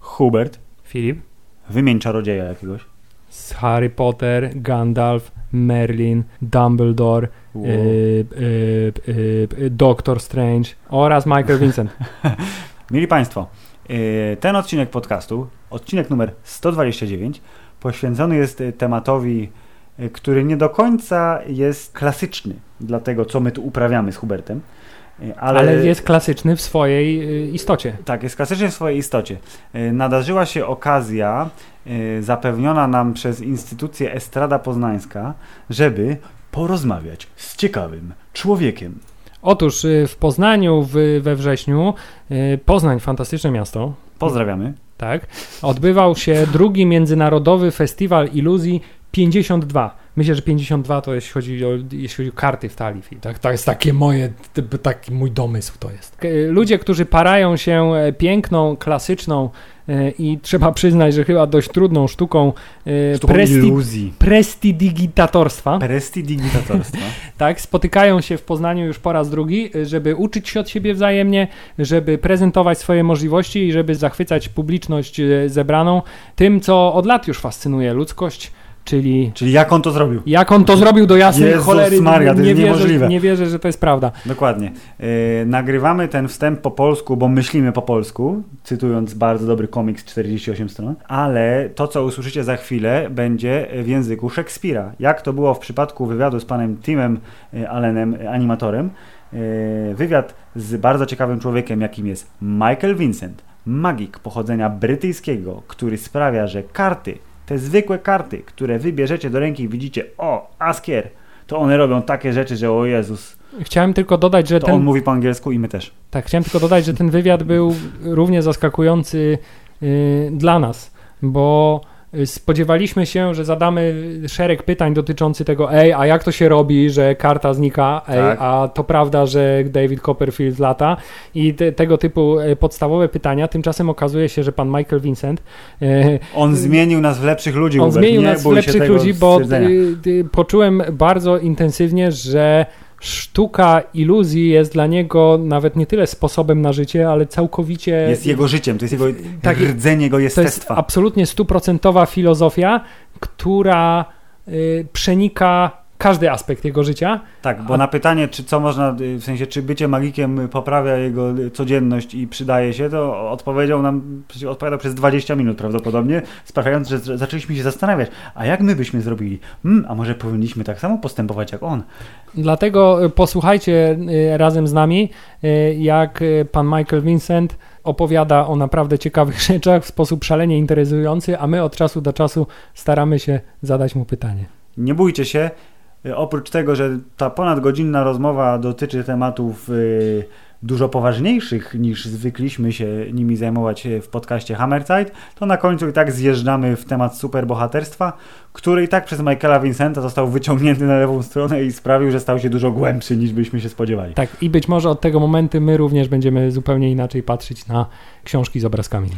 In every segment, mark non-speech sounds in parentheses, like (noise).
Hubert, Filip? wymień czarodzieja jakiegoś. Z Harry Potter, Gandalf, Merlin, Dumbledore, Wow. y, y, y, Doctor Strange oraz Michael Vincent. (laughs) Mili Państwo, yy, ten odcinek podcastu, odcinek numer 129, poświęcony jest tematowi, który nie do końca jest klasyczny dla tego, co my tu uprawiamy z Hubertem. Y, Ale, Ale, jest klasyczny w swojej y, istocie. Tak, jest klasyczny w swojej istocie. Y, Nadarzyła się okazja y, zapewniona nam przez instytucję Estrada Poznańska, żeby porozmawiać z ciekawym człowiekiem. Otóż y, w Poznaniu w, we wrześniu, y, Poznań, fantastyczne miasto, Pozdrawiamy. tak, odbywał się drugi Międzynarodowy Festiwal Iluzji 52. Myślę, że 52 to jeśli chodzi o, jeśli chodzi o karty w talii. Tak, to jest takie moje, taki mój domysł to jest. Ludzie, którzy parają się e, piękną, klasyczną e, i trzeba przyznać, że chyba dość trudną sztuką, e, Sztuką presti, iluzji. prestidigitatorstwa, Prestidigitatorstwa. (laughs) tak, spotykają się w Poznaniu już po raz drugi, żeby uczyć się od siebie wzajemnie, żeby prezentować swoje możliwości i żeby zachwycać publiczność zebraną tym, co od lat już fascynuje ludzkość, czyli Czyli jak on to zrobił? jak on to zrobił do jasnej Jezus cholery. Maria, to nie, jest wierzę, niemożliwe. nie wierzę, że to jest prawda. Dokładnie. Yy, nagrywamy ten wstęp po polsku, bo myślimy po polsku, cytując bardzo dobry komiks 48 stron, ale to, co usłyszycie za chwilę, będzie w języku Szekspira. Jak to było w przypadku wywiadu z panem Timem yy, Allenem, yy, animatorem. Yy, wywiad z bardzo ciekawym człowiekiem, jakim jest Michael Vincent, magik pochodzenia brytyjskiego, który sprawia, że karty, te zwykłe karty, które wy bierzecie do ręki i widzicie, o, Askier, to one robią takie rzeczy, że o Jezus, Chciałem tylko dodać, że to ten, on mówi po angielsku i my też. tak, chciałem tylko dodać, że ten wywiad był równie zaskakujący y, dla nas, bo spodziewaliśmy się, że zadamy szereg pytań dotyczących tego, ej, a jak to się robi, że karta znika, ej, Tak. a to prawda, że David Copperfield lata i te, tego typu e, podstawowe pytania. Tymczasem okazuje się, że pan Michael Vincent e, On zmienił nas w lepszych ludzi, on Hubert. zmienił nie nas w lepszych ludzi, bo y, poczułem bardzo intensywnie, że sztuka iluzji jest dla niego nawet nie tyle sposobem na życie, ale całkowicie Jest jego życiem, to jest jego Tak, rdzeń jego to jest jestestwa. absolutnie stuprocentowa filozofia, która y, przenika każdy aspekt jego życia. Tak, bo a- na pytanie, czy co można, y, w sensie, czy bycie magikiem poprawia jego codzienność i przydaje się, to odpowiedział nam, odpowiadał przez 20 minut prawdopodobnie, sprawiając, że zaczęliśmy się zastanawiać, a jak my byśmy zrobili? Hmm, a może powinniśmy tak samo postępować jak on? Dlatego y, posłuchajcie y, razem z nami, jak pan Michael Vincent opowiada o naprawdę ciekawych (laughs) rzeczach w sposób szalenie interesujący, a my od czasu do czasu staramy się zadać mu pytanie. Nie bójcie się. Y, Oprócz tego, że ta ponadgodzinna rozmowa dotyczy tematów y, dużo poważniejszych niż zwykliśmy się nimi zajmować y, w podcaście Hammerzeit, to na końcu i tak zjeżdżamy w temat superbohaterstwa, który i tak przez Michaela Vincenta został wyciągnięty na lewą stronę i sprawił, że stał się dużo głębszy niż byśmy się spodziewali. Tak, i być może od tego momentu my również będziemy zupełnie inaczej patrzeć na książki z obrazkami.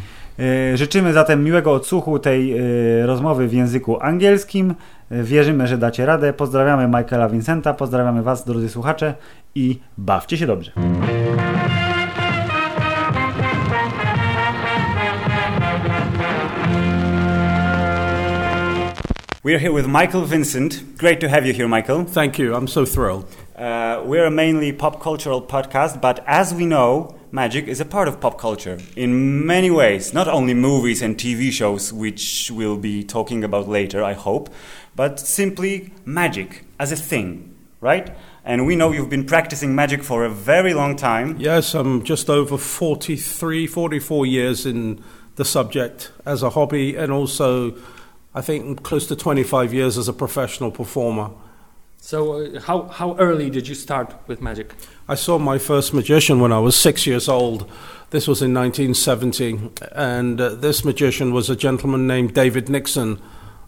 Życzymy zatem miłego odsłuchu tej rozmowy w języku angielskim. Wierzymy, że dacie radę. Pozdrawiamy Michaela Vincenta, pozdrawiamy Was, drodzy słuchacze i bawcie się dobrze. We're here with Michael Vincent. Great to have you here, Michael. Thank you. I'm so thrilled. Uh, we're a mainly pop cultural podcast, but as we know, magic is a part of pop culture in many ways. Not only movies and TV shows, which we'll be talking about later, I hope, but simply magic as a thing, right? And we know you've been practicing magic for a very long time. Yes, I'm just over 43, 44 years in the subject as a hobby, and also I think close to 25 years as a professional performer. So, uh, how, how early did you start with magic? I saw my first magician when I was six years old. This was in 1970, and uh, this magician was a gentleman named David Nixon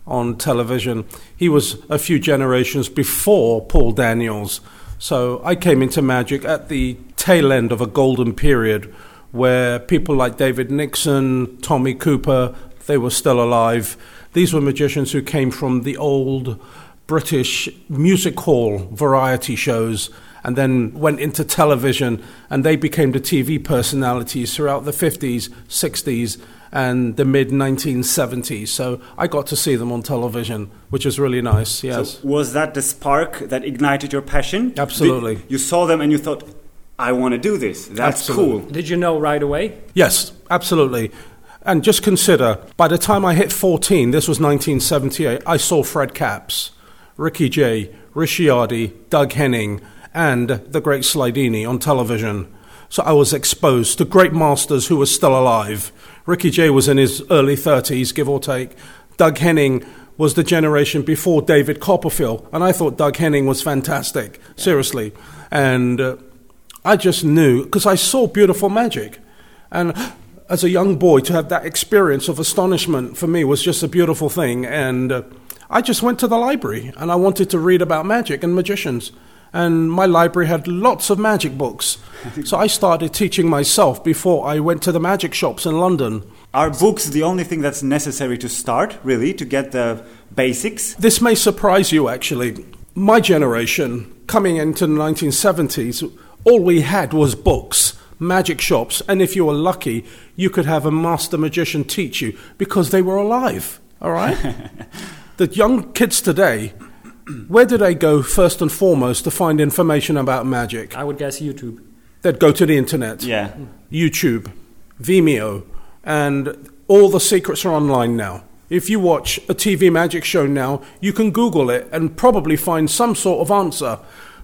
on television. He was a few generations before Paul Daniels. So I came into magic at the tail end of a golden period where people like David Nixon, Tommy Cooper, they were still alive. These were magicians who came from the old British music hall variety shows and then went into television and they became the TV personalities throughout the 50s, 60s, and the mid 1970s. So I got to see them on television, which was really nice. Yes. So was that the spark that ignited your passion? Absolutely. Did you saw them and you thought, I want to do this. That's Absolutely. cool. Did you know right away? Yes, absolutely. And just consider, by the time I hit 14, this was 1978, I saw Fred Kaps, Ricky Jay, Richiardi, Doug Henning, and the great Slidini on television. So I was exposed to great masters who were still alive. Ricky Jay was in his early 30s, give or take. Doug Henning was the generation before David Copperfield, and I thought Doug Henning was fantastic, seriously. And uh, I just knew, because I saw beautiful magic. And as a young boy, to have that experience of astonishment for me was just a beautiful thing. And uh, I just went to the library and I wanted to read about magic and magicians. And my library had lots of magic books. (laughs) So I started teaching myself before I went to the magic shops in London. Are books the only thing that's necessary to start, really, to get the basics? This may surprise you, actually. My generation, coming into the 1970s, all we had was books magic shops, and if you were lucky, you could have a master magician teach you because they were alive. All right? (laughs) the young kids today, (clears throat) where do they go first and foremost to find information about magic? I would guess YouTube. They'd go to the internet, Yeah. YouTube, Vimeo, and all the secrets are online now. If you watch a TV magic show now, you can Google it and probably find some sort of answer.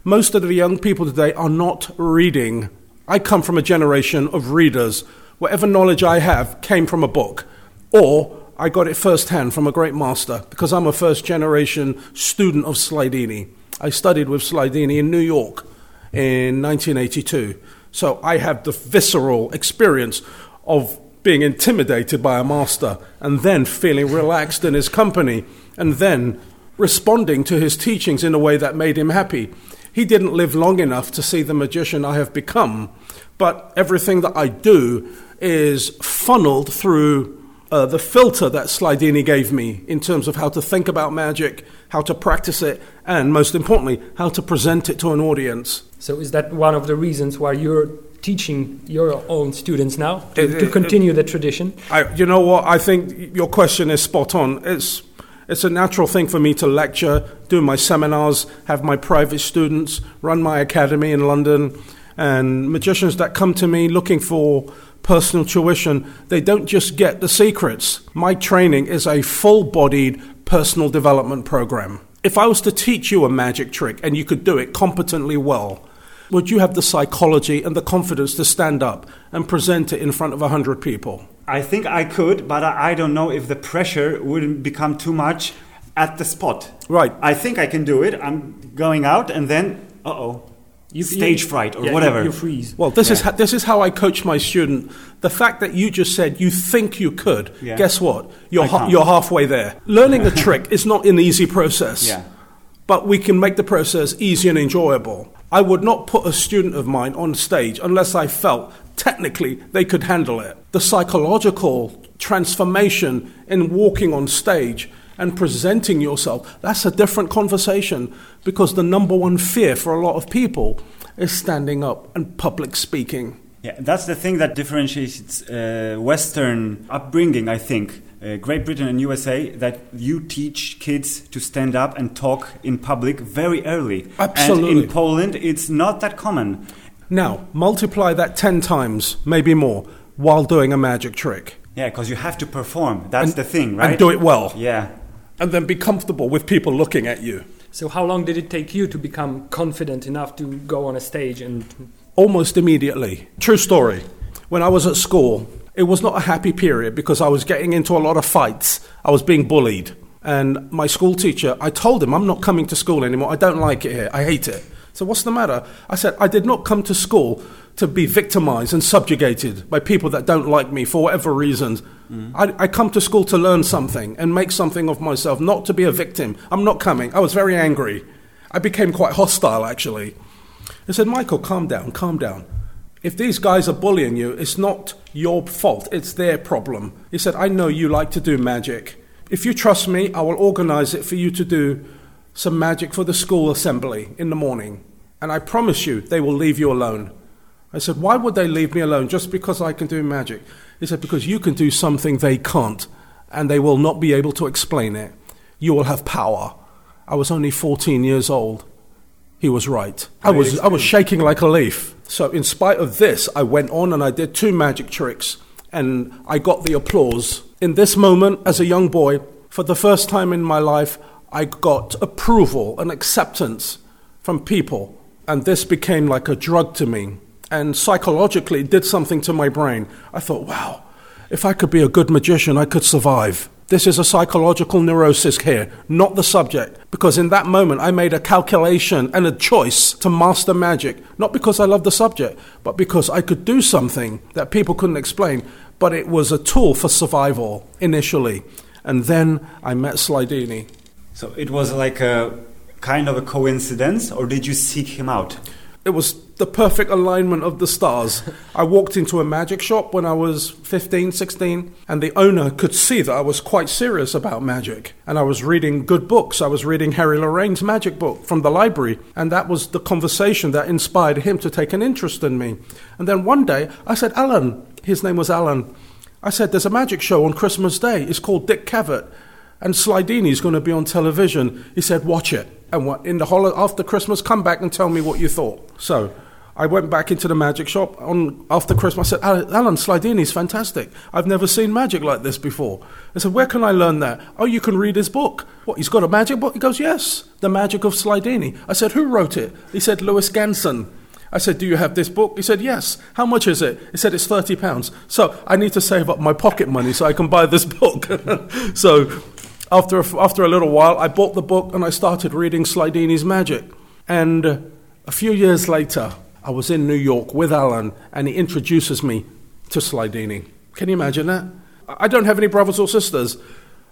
Most of the young people today are not reading I come from a generation of readers. Whatever knowledge I have came from a book, or I got it firsthand from a great master because I'm a first generation student of Slidini. I studied with Slidini in New York in 1982. So I have the visceral experience of being intimidated by a master and then feeling relaxed in his company and then responding to his teachings in a way that made him happy. He didn't live long enough to see the magician I have become, but everything that I do is funneled through uh, the filter that Slidini gave me in terms of how to think about magic, how to practice it, and most importantly, how to present it to an audience. So is that one of the reasons why you're teaching your own students now to, It- to it- continue the tradition? I, you know what? I think your question is spot on. It's it's a natural thing for me to lecture, do my seminars, have my private students, run my academy in London, and magicians that come to me looking for personal tuition, they don't just get the secrets. My training is a full-bodied personal development program. If I was to teach you a magic trick and you could do it competently well, would you have the psychology and the confidence to stand up and present it in front of 100 people? I think I could, but I I don't know if the pressure wouldn't become too much at the spot. Right. I think I can do it. I'm going out and then, uh oh, stage fright or yeah, whatever. You, freeze. Well, this is Yeah. how, this is how I coach my student. The fact that you just said you think you could, Yeah. guess what? You're ha- you're halfway there. Learning a trick is not an easy process. Yeah. But we can make the process easy and enjoyable. I would not put a student of mine on stage unless I felt technically they could handle it. The psychological transformation in walking on stage and presenting yourself, that's a different conversation because the number one fear for a lot of people is standing up and public speaking. Yeah, that's the thing that differentiates uh, Western upbringing, I think. Uh, Great Britain and USA, that you teach kids to stand up and talk in public very early. And Absolutely. in Poland, it's not that common. Now, multiply that 10 times, maybe more, while doing a magic trick. Yeah, because you have to perform. That's And- the thing, right? And do it well. Yeah. And then be comfortable with people looking at you. So how long did it take you to become confident enough to go on a stage and almost immediately. True story. When I was at school, it was not a happy period because I was getting into a lot of fights. I was being bullied. And my school teacher, I told him, I'm not coming to school anymore. I don't like it here. I hate it. So, what's the matter? I said, I did not come to school to be victimized and subjugated by people that don't like me for whatever reasons. Mm. I, I come to school to learn something and make something of myself, not to be a victim. I'm not coming. I was very angry. I became quite hostile, actually. I said, Michael, calm down, calm down. If these guys are bullying you, it's not your fault, it's their problem. He said, I know you like to do magic. If you trust me, I will organize it for you to do some magic for the school assembly in the morning, and I promise you they will leave you alone. I said, Why would they leave me alone just because I can do magic? He said, Because you can do something they can't, and they will not be able to explain it. You will have power. I was only 14 years old. He was right. I was, I was shaking like a leaf. So, in spite of this, I went on and I did two magic tricks, and I got the applause. In this moment, as a young boy, for the first time in my life, I got approval and acceptance from people. And this became like a drug to me. And psychologically, did something to my brain. I thought, wow, if I could be a good magician, I could survive. This is a psychological neurosis here, not the subject. Because in that moment, I made a calculation and a choice to master magic, not because I love the subject, but because I could do something that people couldn't explain. But it was a tool for survival initially. And then I met Slidini. So it was like a kind of a coincidence, or did you seek him out? It was the perfect alignment of the stars. I walked into a magic shop when I was 15, 16, and the owner could see that I was quite serious about magic. And I was reading good books. I was reading Harry Lorayne's magic book from the library, and that was the conversation that inspired him to take an interest in me. And then one day I said, Alan, his name was Alan, I said, There's a magic show on Christmas Day. It's called Dick Cavett and Slidini's going to be on television. He said, watch it. And what, in the holiday, after Christmas, come back and tell me what you thought. So I went back into the magic shop on after Christmas. I said, Alan Slidini is fantastic. I've never seen magic like this before. I said, where can I learn that? Oh, you can read his book. What, he's got a magic book? He goes, yes, The Magic of Slidini. I said, who wrote it? He said, Lewis Ganson. I said, Do you have this book? He said, Yes. How much is it? He said, It's 30 pounds. So I need to save up my pocket money so I can buy this (laughs) book. so after a, after a little while, I bought the book and I started reading Slidini's Magic. And a few years later, I was in New York with Alan, and he introduces me to Slidini. Can you imagine that? I don't have any brothers or sisters.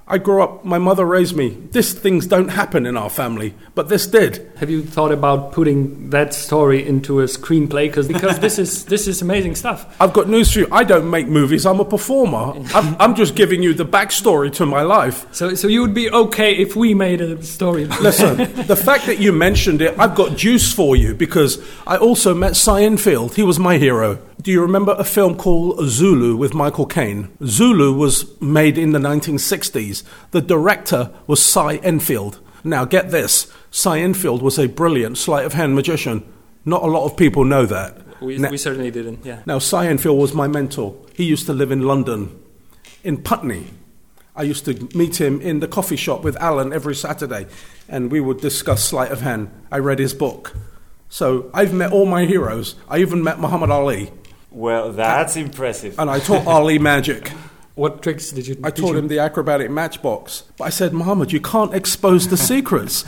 I grew up, my mother raised me. These things don't happen in our family, but this did. Have you thought about putting that story into a screenplay? Because because this is this is amazing stuff. I've got news for you. I don't make movies. I'm a performer. I'm, I'm just giving you the backstory to my life. So so you would be okay if we made a story. Listen, the fact that you mentioned it, I've got juice for you because I also met Cy Endfield. He was my hero. Do you remember a film called Zulu with Michael Caine? Zulu was made in the 1960s. The director was Cy Endfield. Now, get this Cy Endfield was a brilliant sleight of hand magician. Not a lot of people know that. We, now, we certainly didn't, yeah. Now, Cy Endfield was my mentor. He used to live in London, in Putney. I used to meet him in the coffee shop with Alan every Saturday, and we would discuss sleight of hand. I read his book. So I've met all my heroes. I even met Muhammad Ali. Well, that's impressive. And I taught Ali (laughs) magic. What tricks did you? I taught you- him the acrobatic matchbox. But I said, Muhammad, you can't expose the secrets.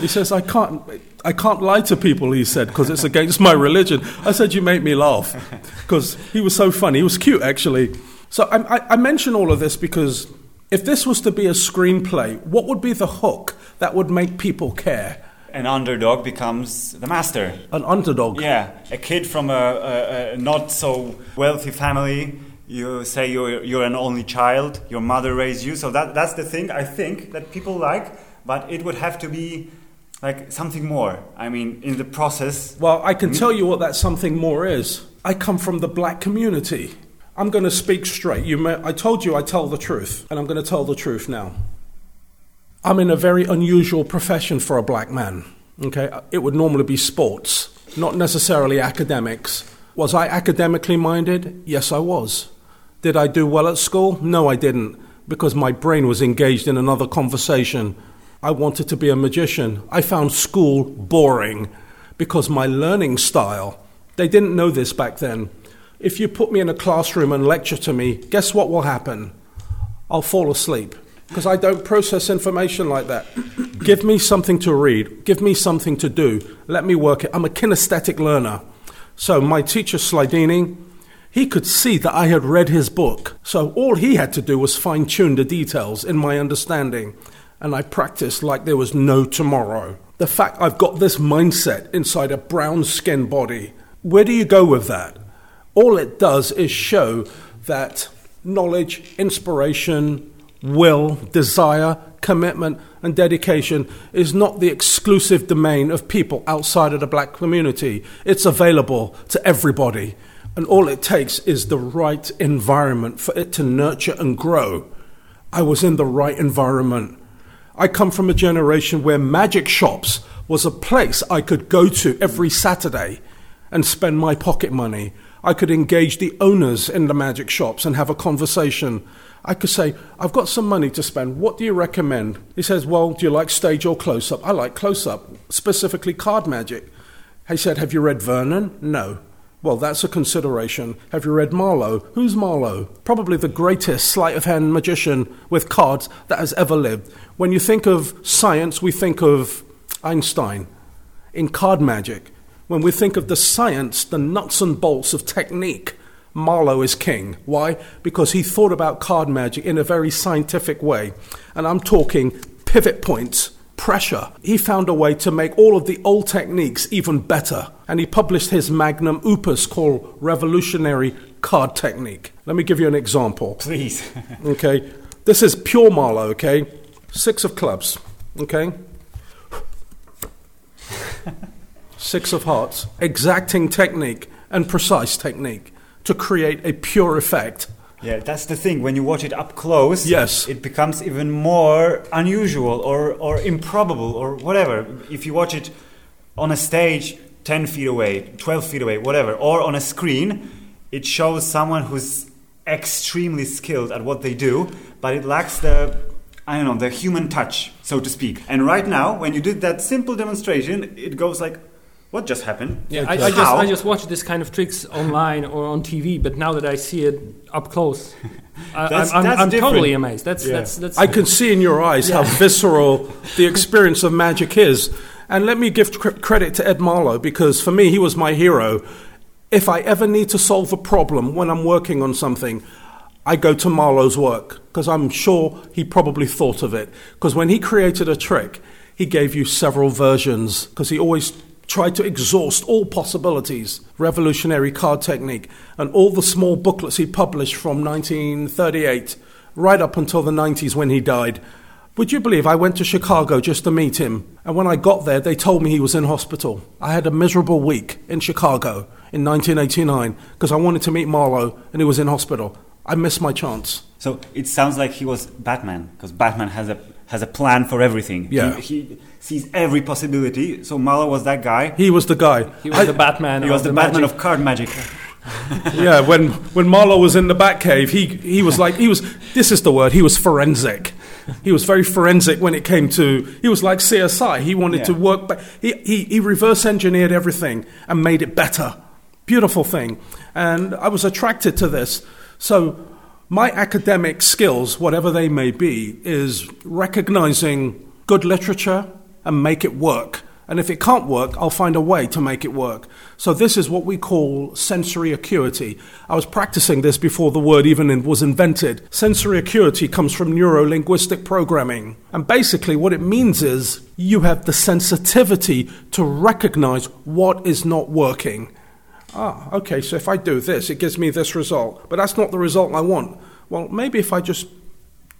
he says, I can't, I can't lie to people, he said, because it's against my religion. I said, You make me laugh. (laughs) Because he was so funny. He was cute, actually. So I, I, I mention all of this because if this was to be a screenplay, what would be the hook that would make people care? An underdog becomes the master. An underdog. Yeah, a kid from a, a, a not so wealthy family. You say you're, you're an only child. Your mother raised you, so that that's the thing I think that people like. But it would have to be like something more. I mean, in the process. Well, I can tell you what that something more is. I come from the black community. I'm going to speak straight. You may, I told you I tell the truth, and I'm going to tell the truth now. I'm in a very unusual profession for a black man. Okay, it would normally be sports, not necessarily academics. Was I academically minded? Yes, I was. Did I do well at school? No, I didn't, because my brain was engaged in another conversation. I wanted to be a magician. I found school boring because my learning style, they didn't know this back then. If you put me in a classroom and lecture to me, guess what will happen? I'll fall asleep because I don't process information like that. (clears throat) give me something to read, give me something to do, let me work it. I'm a kinesthetic learner. So my teacher, Slidini, he could see that I had read his book. So all he had to do was fine tune the details in my understanding. And I practiced like there was no tomorrow. The fact I've got this mindset inside a brown skinned body, where do you go with that? All it does is show that knowledge, inspiration, will, desire, commitment, and dedication is not the exclusive domain of people outside of the black community. It's available to everybody. And all it takes is the right environment for it to nurture and grow. I was in the right environment. I come from a generation where magic shops was a place I could go to every Saturday and spend my pocket money. I could engage the owners in the magic shops and have a conversation. I could say, I've got some money to spend. What do you recommend? He says, Well, do you like stage or close up? I like close up, specifically card magic. He said, Have you read Vernon? No. Well, that's a consideration. Have you read Marlo? Who's Marlo? Probably the greatest sleight of hand magician with cards that has ever lived. When you think of science, we think of Einstein. In card magic, when we think of the science, the nuts and bolts of technique, Marlo is king. Why? Because he thought about card magic in a very scientific way. And I'm talking pivot points, pressure. He found a way to make all of the old techniques even better. And he published his magnum opus called Revolutionary Card Technique. Let me give you an example. Please. (laughs) Okay. This is pure Marlo, okay? Six of clubs, okay? Six of hearts. Exacting technique and precise technique to create a pure effect. Yeah, that's the thing. When you watch it up close, Yes. it becomes even more unusual or, or improbable or whatever. If you watch it on a stage 10 feet away, 12 feet away, whatever, or on a screen, it shows someone who's extremely skilled at what they do, but it lacks the, I don't know, the human touch, so to speak. And right now, when you did that simple demonstration, it goes like, what just happened? Yeah, I, I just I just watch this kind of tricks online or on TV, but now that I see it up close, (laughs) I, That's- I'm, I'm, that's I'm different. totally amazed. That's Yeah. that's that's. I can see in your eyes how visceral (laughs) the experience of magic is. And let me give cr- credit to Ed Marlo because for me, he was my hero. If I ever need to solve a problem when I'm working on something, I go to Marlo's work because I'm sure he probably thought of it. Because when he created a trick, he gave you several versions because he always tried to exhaust all possibilities. Revolutionary card technique and all the small booklets he published from 1938 right up until the 90s when he died. Would you believe I went to Chicago just to meet him? And when I got there, they told me he was in hospital. I had a miserable week in Chicago in 1989 because I wanted to meet Marlo and he was in hospital. I missed my chance. So it sounds like he was Batman because Batman has a has a plan for everything. Yeah. he, he sees every possibility. So Marlo was that guy. He was the guy. he was I- the Batman. He was the, the Batman magic. of card magic. (laughs) yeah, when when Marlo was in the Batcave, he he was like he was. This is the word. He was forensic. He was very forensic when it came to. He was like CSI. He wanted to work. Back, he he he reverse engineered everything and made it better. Beautiful thing. And I was attracted to this. So my academic skills, whatever they may be, is recognizing good literature and make it work. And if it can't work, I'll find a way to make it work. So this is what we call sensory acuity. I was practicing this before the word even was invented. Sensory acuity comes from neuro-linguistic programming. And basically what it means is you have the sensitivity to recognize what is not working. Ah, okay, so if I do this, it gives me this result. But that's not the result I want. Well, maybe if I just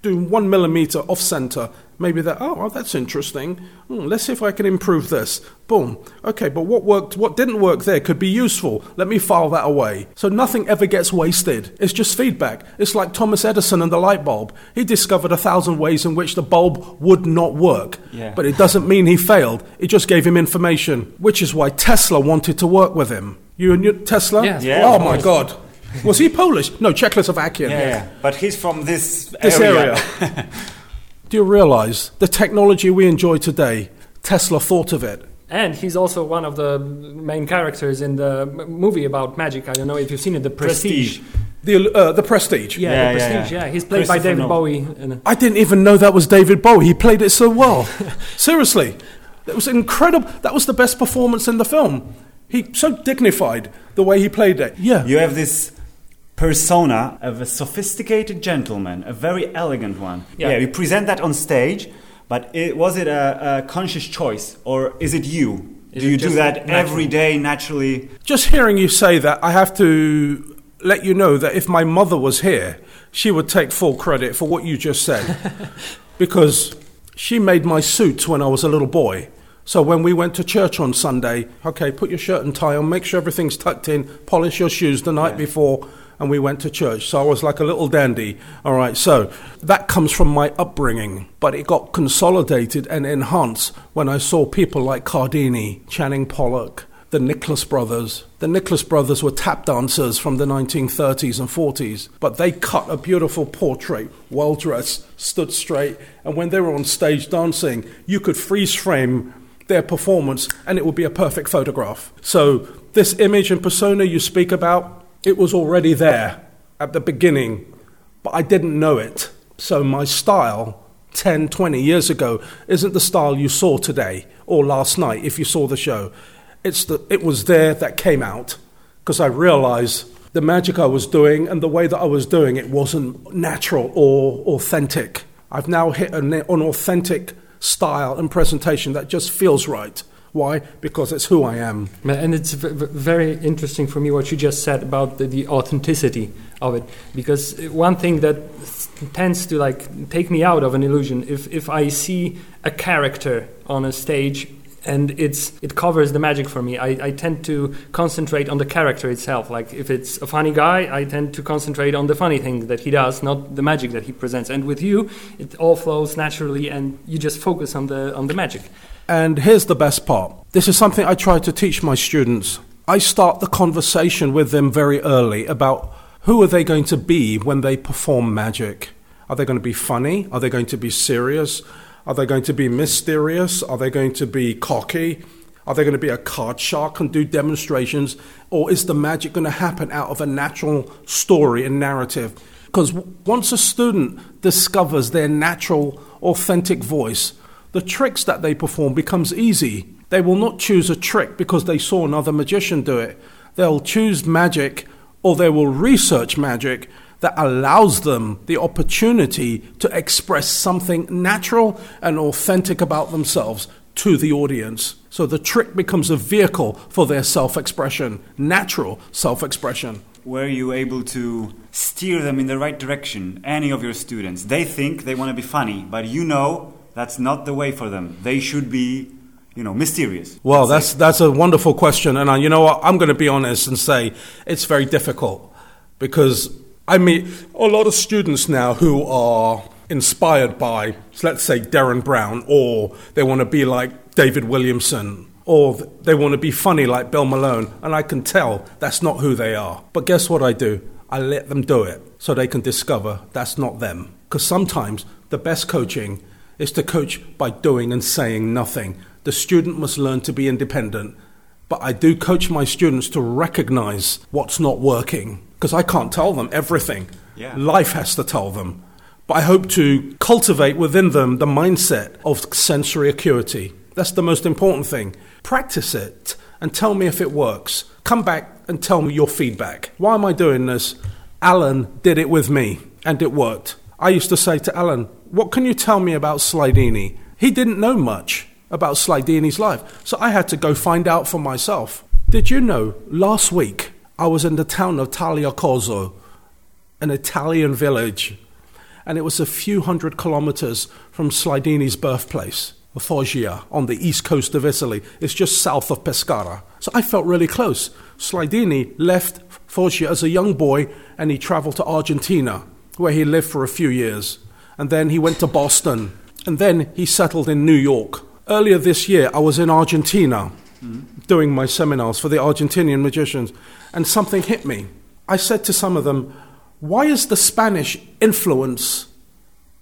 do one millimeter off center, maybe that, oh, well, that's interesting. Hmm, let's see if I can improve this. Boom. Okay, but what worked, what didn't work there could be useful. Let me file that away. So nothing ever gets wasted. It's just feedback. It's like Thomas Edison and the light bulb. He discovered a thousand ways in which the bulb would not work. Yeah. But it doesn't mean he failed. It just gave him information, which is why Tesla wanted to work with him. You and your Tesla? Yes, Yeah, oh my God. Was he Polish? No, Czechoslovakian. Yeah, but he's from this, This area. area. (laughs) Do you realize the technology we enjoy today? Tesla thought of it. And he's also one of the main characters in the m- movie about magic. I don't know if you've seen it, The Prestige. Prestige. The, uh, the Prestige. Yeah, Yeah, The yeah, Prestige. yeah. Yeah, he's played by David Nolan. Bowie. I didn't even know that was David Bowie. He played it so well. (laughs) Seriously. That was incredible. That was the best performance in the film. He so dignified the way he played it. Yeah. You have this persona of a sophisticated gentleman, a very elegant one. Yeah. Yeah, you present that on stage, but it, was it a, a conscious choice or is it you? Is do it you do that natural? every day naturally? Just hearing you say that, I have to let you know that if my mother was here, she would take full credit for what you just said. (laughs) because she made my suits when I was a little boy. So when we went to church on Sunday, okay, put your shirt and tie on, make sure everything's tucked in, polish your shoes the night Yeah. before, and we went to church. So I was like a little dandy. All right, so that comes from my upbringing, but it got consolidated and enhanced when I saw people like Cardini, Channing Pollock, the Nicholas brothers. The Nicholas brothers were tap dancers from the 1930s and 40s, but they cut a beautiful portrait, well dressed, stood straight, and when they were on stage dancing, you could freeze frame their performance and it would be a perfect photograph. So, this image and persona you speak about, it was already there at the beginning, but I didn't know it. So, my style 10, 20 years ago isn't the style you saw today or last night if you saw the show. It's the, it was there that came out because I realized the magic I was doing and the way that I was doing it wasn't natural or authentic. I've now hit an, an authentic style and presentation that just feels right. Why? Because it's who I am. And it's very interesting for me what you just said about the, the authenticity of it, because uh, one thing that tends to like take me out of an illusion if if I see a character on a stage and it's it covers the magic for me. I, I tend to concentrate on the character itself. Like if it's a funny guy, I tend to concentrate on the funny thing that he does, not the magic that he presents. And with you, it all flows naturally, and you just focus on the on the magic. And here's the best part this is something I try to teach my students. I start the conversation with them very early about who are they going to be when they perform magic. Are they going to be funny? Are they going to be serious? Are they going to be mysterious? Are they going to be cocky? Are they going to be a card shark and do demonstrations? Or is the magic going to happen out of a natural story and narrative? Because once a student discovers their natural, authentic voice, the tricks that they perform becomes easy. They will not choose a trick because they saw another magician do it. They'll choose magic or they will research magic that allows them the opportunity to express something natural and authentic about themselves to the audience. So the trick becomes a vehicle for their self expression, natural self expression. Were you able to steer them in the right direction? Any of your students? They think they want to be funny, but you know that's not the way for them. They should be, you know, mysterious. Well, that's that's a wonderful question, and uh, you know what? I'm going to be honest and say it's very difficult because I meet a lot of students now who are inspired by, let's say, Derren Brown, or they want to be like David Williamson, or they want to be funny like Bill Malone, and I can tell that's not who they are. But guess what I do? I let them do it so they can discover that's not them. Because sometimes the best coaching is to coach by doing and saying nothing. The student must learn to be independent. But I do coach my students to recognize what's not working because I can't tell them everything. Yeah. Life has to tell them. But I hope to cultivate within them the mindset of sensory acuity. That's the most important thing. Practice it and tell me if it works. Come back and tell me your feedback. Why am I doing this? Alan did it with me and it worked. I used to say to Alan, What can you tell me about Slidini? He didn't know much about Slidini's life, so I had to go find out for myself. Did you know last week I was in the town of Tagliacozzo, an Italian village, and it was a few hundred kilometers from Slidini's birthplace, Foggia, on the east coast of Italy. It's just south of Pescara. So I felt really close. Slidini left Foggia as a young boy and he traveled to Argentina, where he lived for a few years. And then he went to Boston. And then he settled in New York. Earlier this year, I was in Argentina doing my seminars for the Argentinian magicians, and something hit me. I said to some of them, Why is the Spanish influence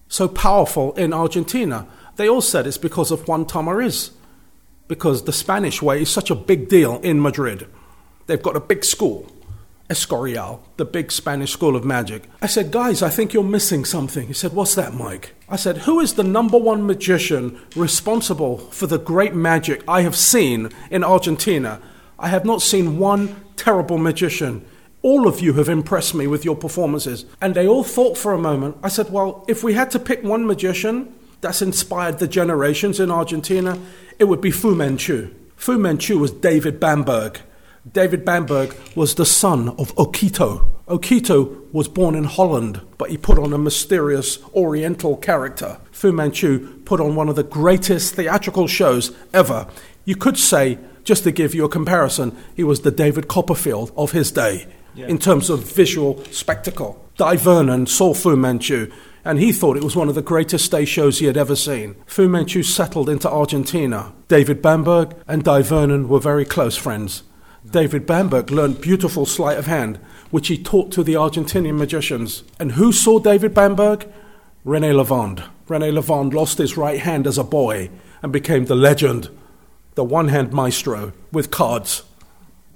so powerful in Argentina? They all said it's because of Juan Tamariz, because the Spanish way is such a big deal in Madrid. They've got a big school, Escorial, the big Spanish school of magic. I said, Guys, I think you're missing something. He said, What's that, Mike? I said, Who is the number one magician responsible for the great magic I have seen in Argentina? I have not seen one terrible magician. All of you have impressed me with your performances. And they all thought for a moment. I said, Well, if we had to pick one magician that's inspired the generations in Argentina, it would be Fu Manchu. Fu Manchu was David Bamberg. David Bamberg was the son of Okito. Okito was born in Holland, but he put on a mysterious Oriental character. Fu Manchu put on one of the greatest theatrical shows ever. You could say, just to give you a comparison, he was the David Copperfield of his day in terms of visual spectacle. Dai Vernon saw Fu Manchu and he thought it was one of the greatest stage shows he had ever seen. Fu Manchu settled into Argentina. David Bamberg and Dai Vernon were very close friends. David Bamberg learned beautiful sleight of hand, which he taught to the Argentinian magicians. And who saw David Bamberg? Rene Lavand. Rene Lavand lost his right hand as a boy and became the legend, the one hand maestro with cards.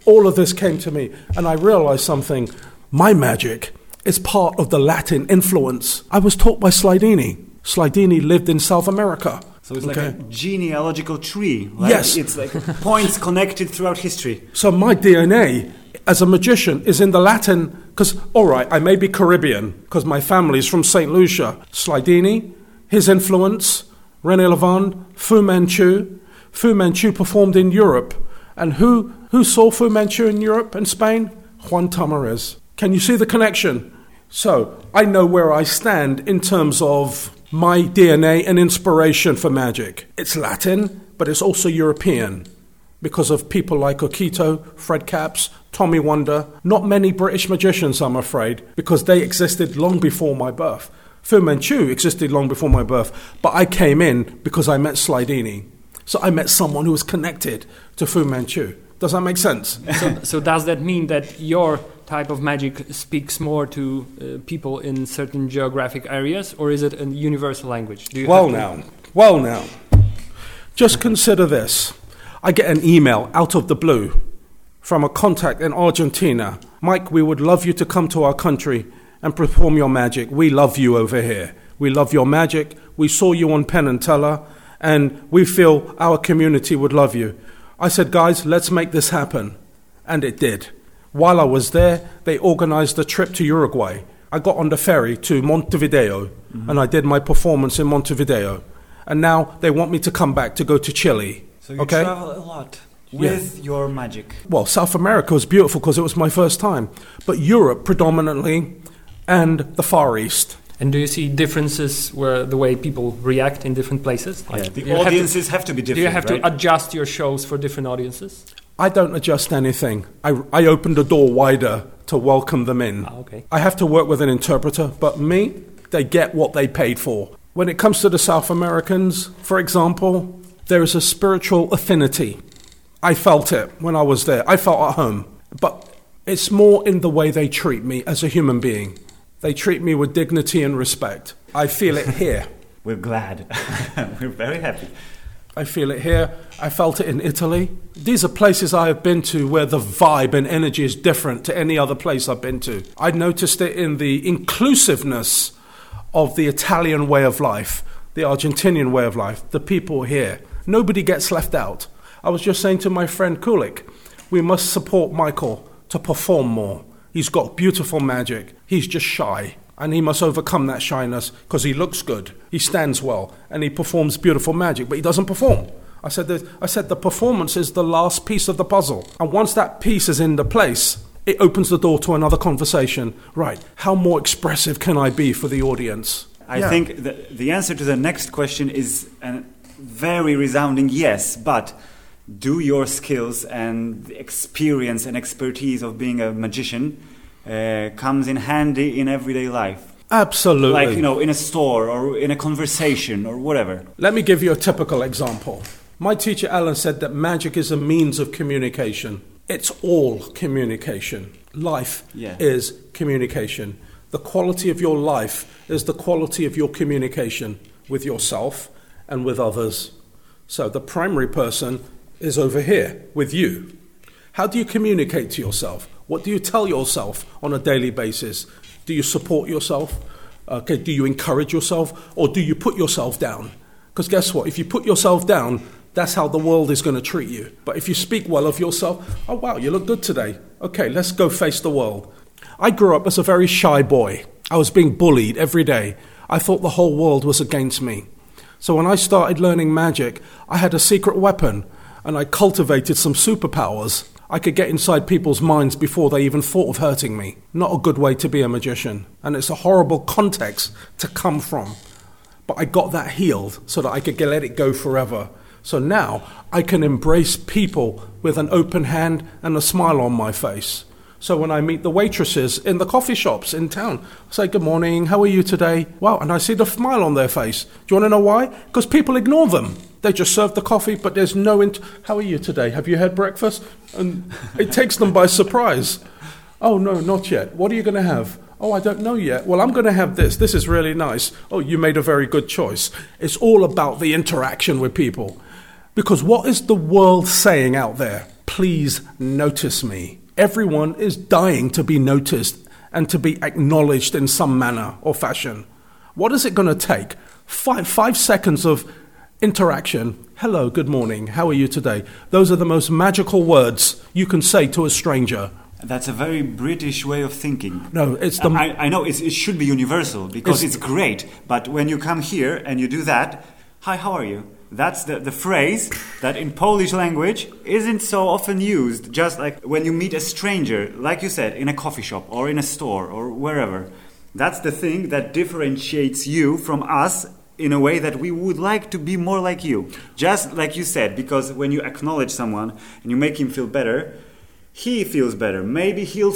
All of this came to me, and I realized something. My magic is part of the Latin influence. I was taught by Slidini. Slidini lived in South America. So it's Okay. like a genealogical tree. Right? Yes. It's like points connected throughout history. So my DNA as a magician is in the Latin, because, all right, I may be Caribbean, because my family's from St. Lucia. Slidini, his influence, Rene Lavand, Fu Manchu. Fu Manchu performed in Europe. And who, who saw Fu Manchu in Europe and Spain? Juan Tamariz. Can you see the connection? So I know where I stand in terms of my DNA and inspiration for magic. It's Latin, but it's also European because of people like Okito, Fred Kaps, Tommy Wonder. Not many British magicians, I'm afraid, because they existed long before my birth. Fu Manchu existed long before my birth, but I came in because I met Slidini. So I met someone who was connected to Fu Manchu. Does that make sense? so, so does that mean that your type of magic speaks more to uh, people in certain geographic areas, or is it a universal language? Do you Well, now, well, now. Just consider this. I get an email out of the blue from a contact in Argentina. Mike, we would love you to come to our country and perform your magic. We love you over here. We love your magic. We saw you on Penn and Teller, and we feel our community would love you. I said, guys, let's make this happen. And it did. While I was there, they organized a trip to Uruguay. I got on the ferry to Montevideo mm-hmm. and I did my performance in Montevideo. And now they want me to come back to go to Chile. So you okay? travel a lot with your magic. Well, South America was beautiful because it was my first time, but Europe predominantly and the Far East. And do you see differences where the way people react in different places? Yeah, do the you have to- audiences have to, be different. do you have right? to adjust your shows for different audiences? I don't adjust anything. I, I open the door wider to welcome them in. Ah, okay. I have to work with an interpreter, but me, they get what they paid for. When it comes to the South Americans, for example, there is a spiritual affinity. I felt it when I was there. I felt at home. But it's more in the way they treat me as a human being. They treat me with dignity and respect. I feel it here. (laughs) We're glad. (laughs) We're very happy. I feel it here. I felt it in Italy. These are places I have been to where the vibe and energy is different to any other place I've been to. I noticed it in the inclusiveness of the Italian way of life, the Argentinian way of life, the people here. Nobody gets left out. I was just saying to my friend Kulik, we must support Michael to perform more. He's got beautiful magic. He's just shy. And he must overcome that shyness because he looks good, he stands well, and he performs beautiful magic, but he doesn't perform. I said, that, I said the performance is the last piece of the puzzle. And once that piece is in the place, it opens the door to another conversation. Right, how more expressive can I be for the audience? I Yeah. think the, the answer to the next question is a very resounding yes, but do your skills and the experience and expertise of being a magician uh, comes in handy in everyday life? Absolutely. Like, you know, in a store or in a conversation or whatever. Let me give you a typical example. My teacher Alan said that magic is a means of communication. It's all communication. Life Yeah. is communication. The quality of your life is the quality of your communication with yourself and with others. So the primary person is over here with you. How do you communicate to yourself? What do you tell yourself on a daily basis? Do you support yourself? Okay, do you encourage yourself? Or do you put yourself down? Because guess what? If you put yourself down, that's how the world is going to treat you. But if you speak well of yourself, oh wow, you look good today. Okay, let's go face the world. I grew up as a very shy boy. I was being bullied every day. I thought the whole world was against me. So when I started learning magic, I had a secret weapon and I cultivated some superpowers. I could get inside people's minds before they even thought of hurting me. Not a good way to be a magician. And it's a horrible context to come from. But I got that healed so that I could let it go forever. So now I can embrace people with an open hand and a smile on my face. So when I meet the waitresses in the coffee shops in town, I say, Good morning, how are you today? Wow, and I see the smile on their face. Do you want to know why? Because people ignore them. They just serve the coffee, but there's no. Int- how are you today? Have you had breakfast? And it takes them by surprise. Oh, no, not yet. What are you going to have? Oh, I don't know yet. Well, I'm going to have this. This is really nice. Oh, you made a very good choice. It's all about the interaction with people. Because what is the world saying out there? Please notice me. Everyone is dying to be noticed and to be acknowledged in some manner or fashion. What is it going to take? Five, five seconds of interaction. Hello, good morning. How are you today? Those are the most magical words you can say to a stranger. That's a very British way of thinking. No, it's the. I, I know it should be universal because It's- it's, great, but when you come here and you do that, hi, how are you? That's the, the phrase that in Polish language isn't so often used. Just like when you meet a stranger, like you said, in a coffee shop or in a store or wherever. That's the thing that differentiates you from us in a way that we would like to be more like you. Just like you said, because when you acknowledge someone and you make him feel better, he feels better. Maybe he'll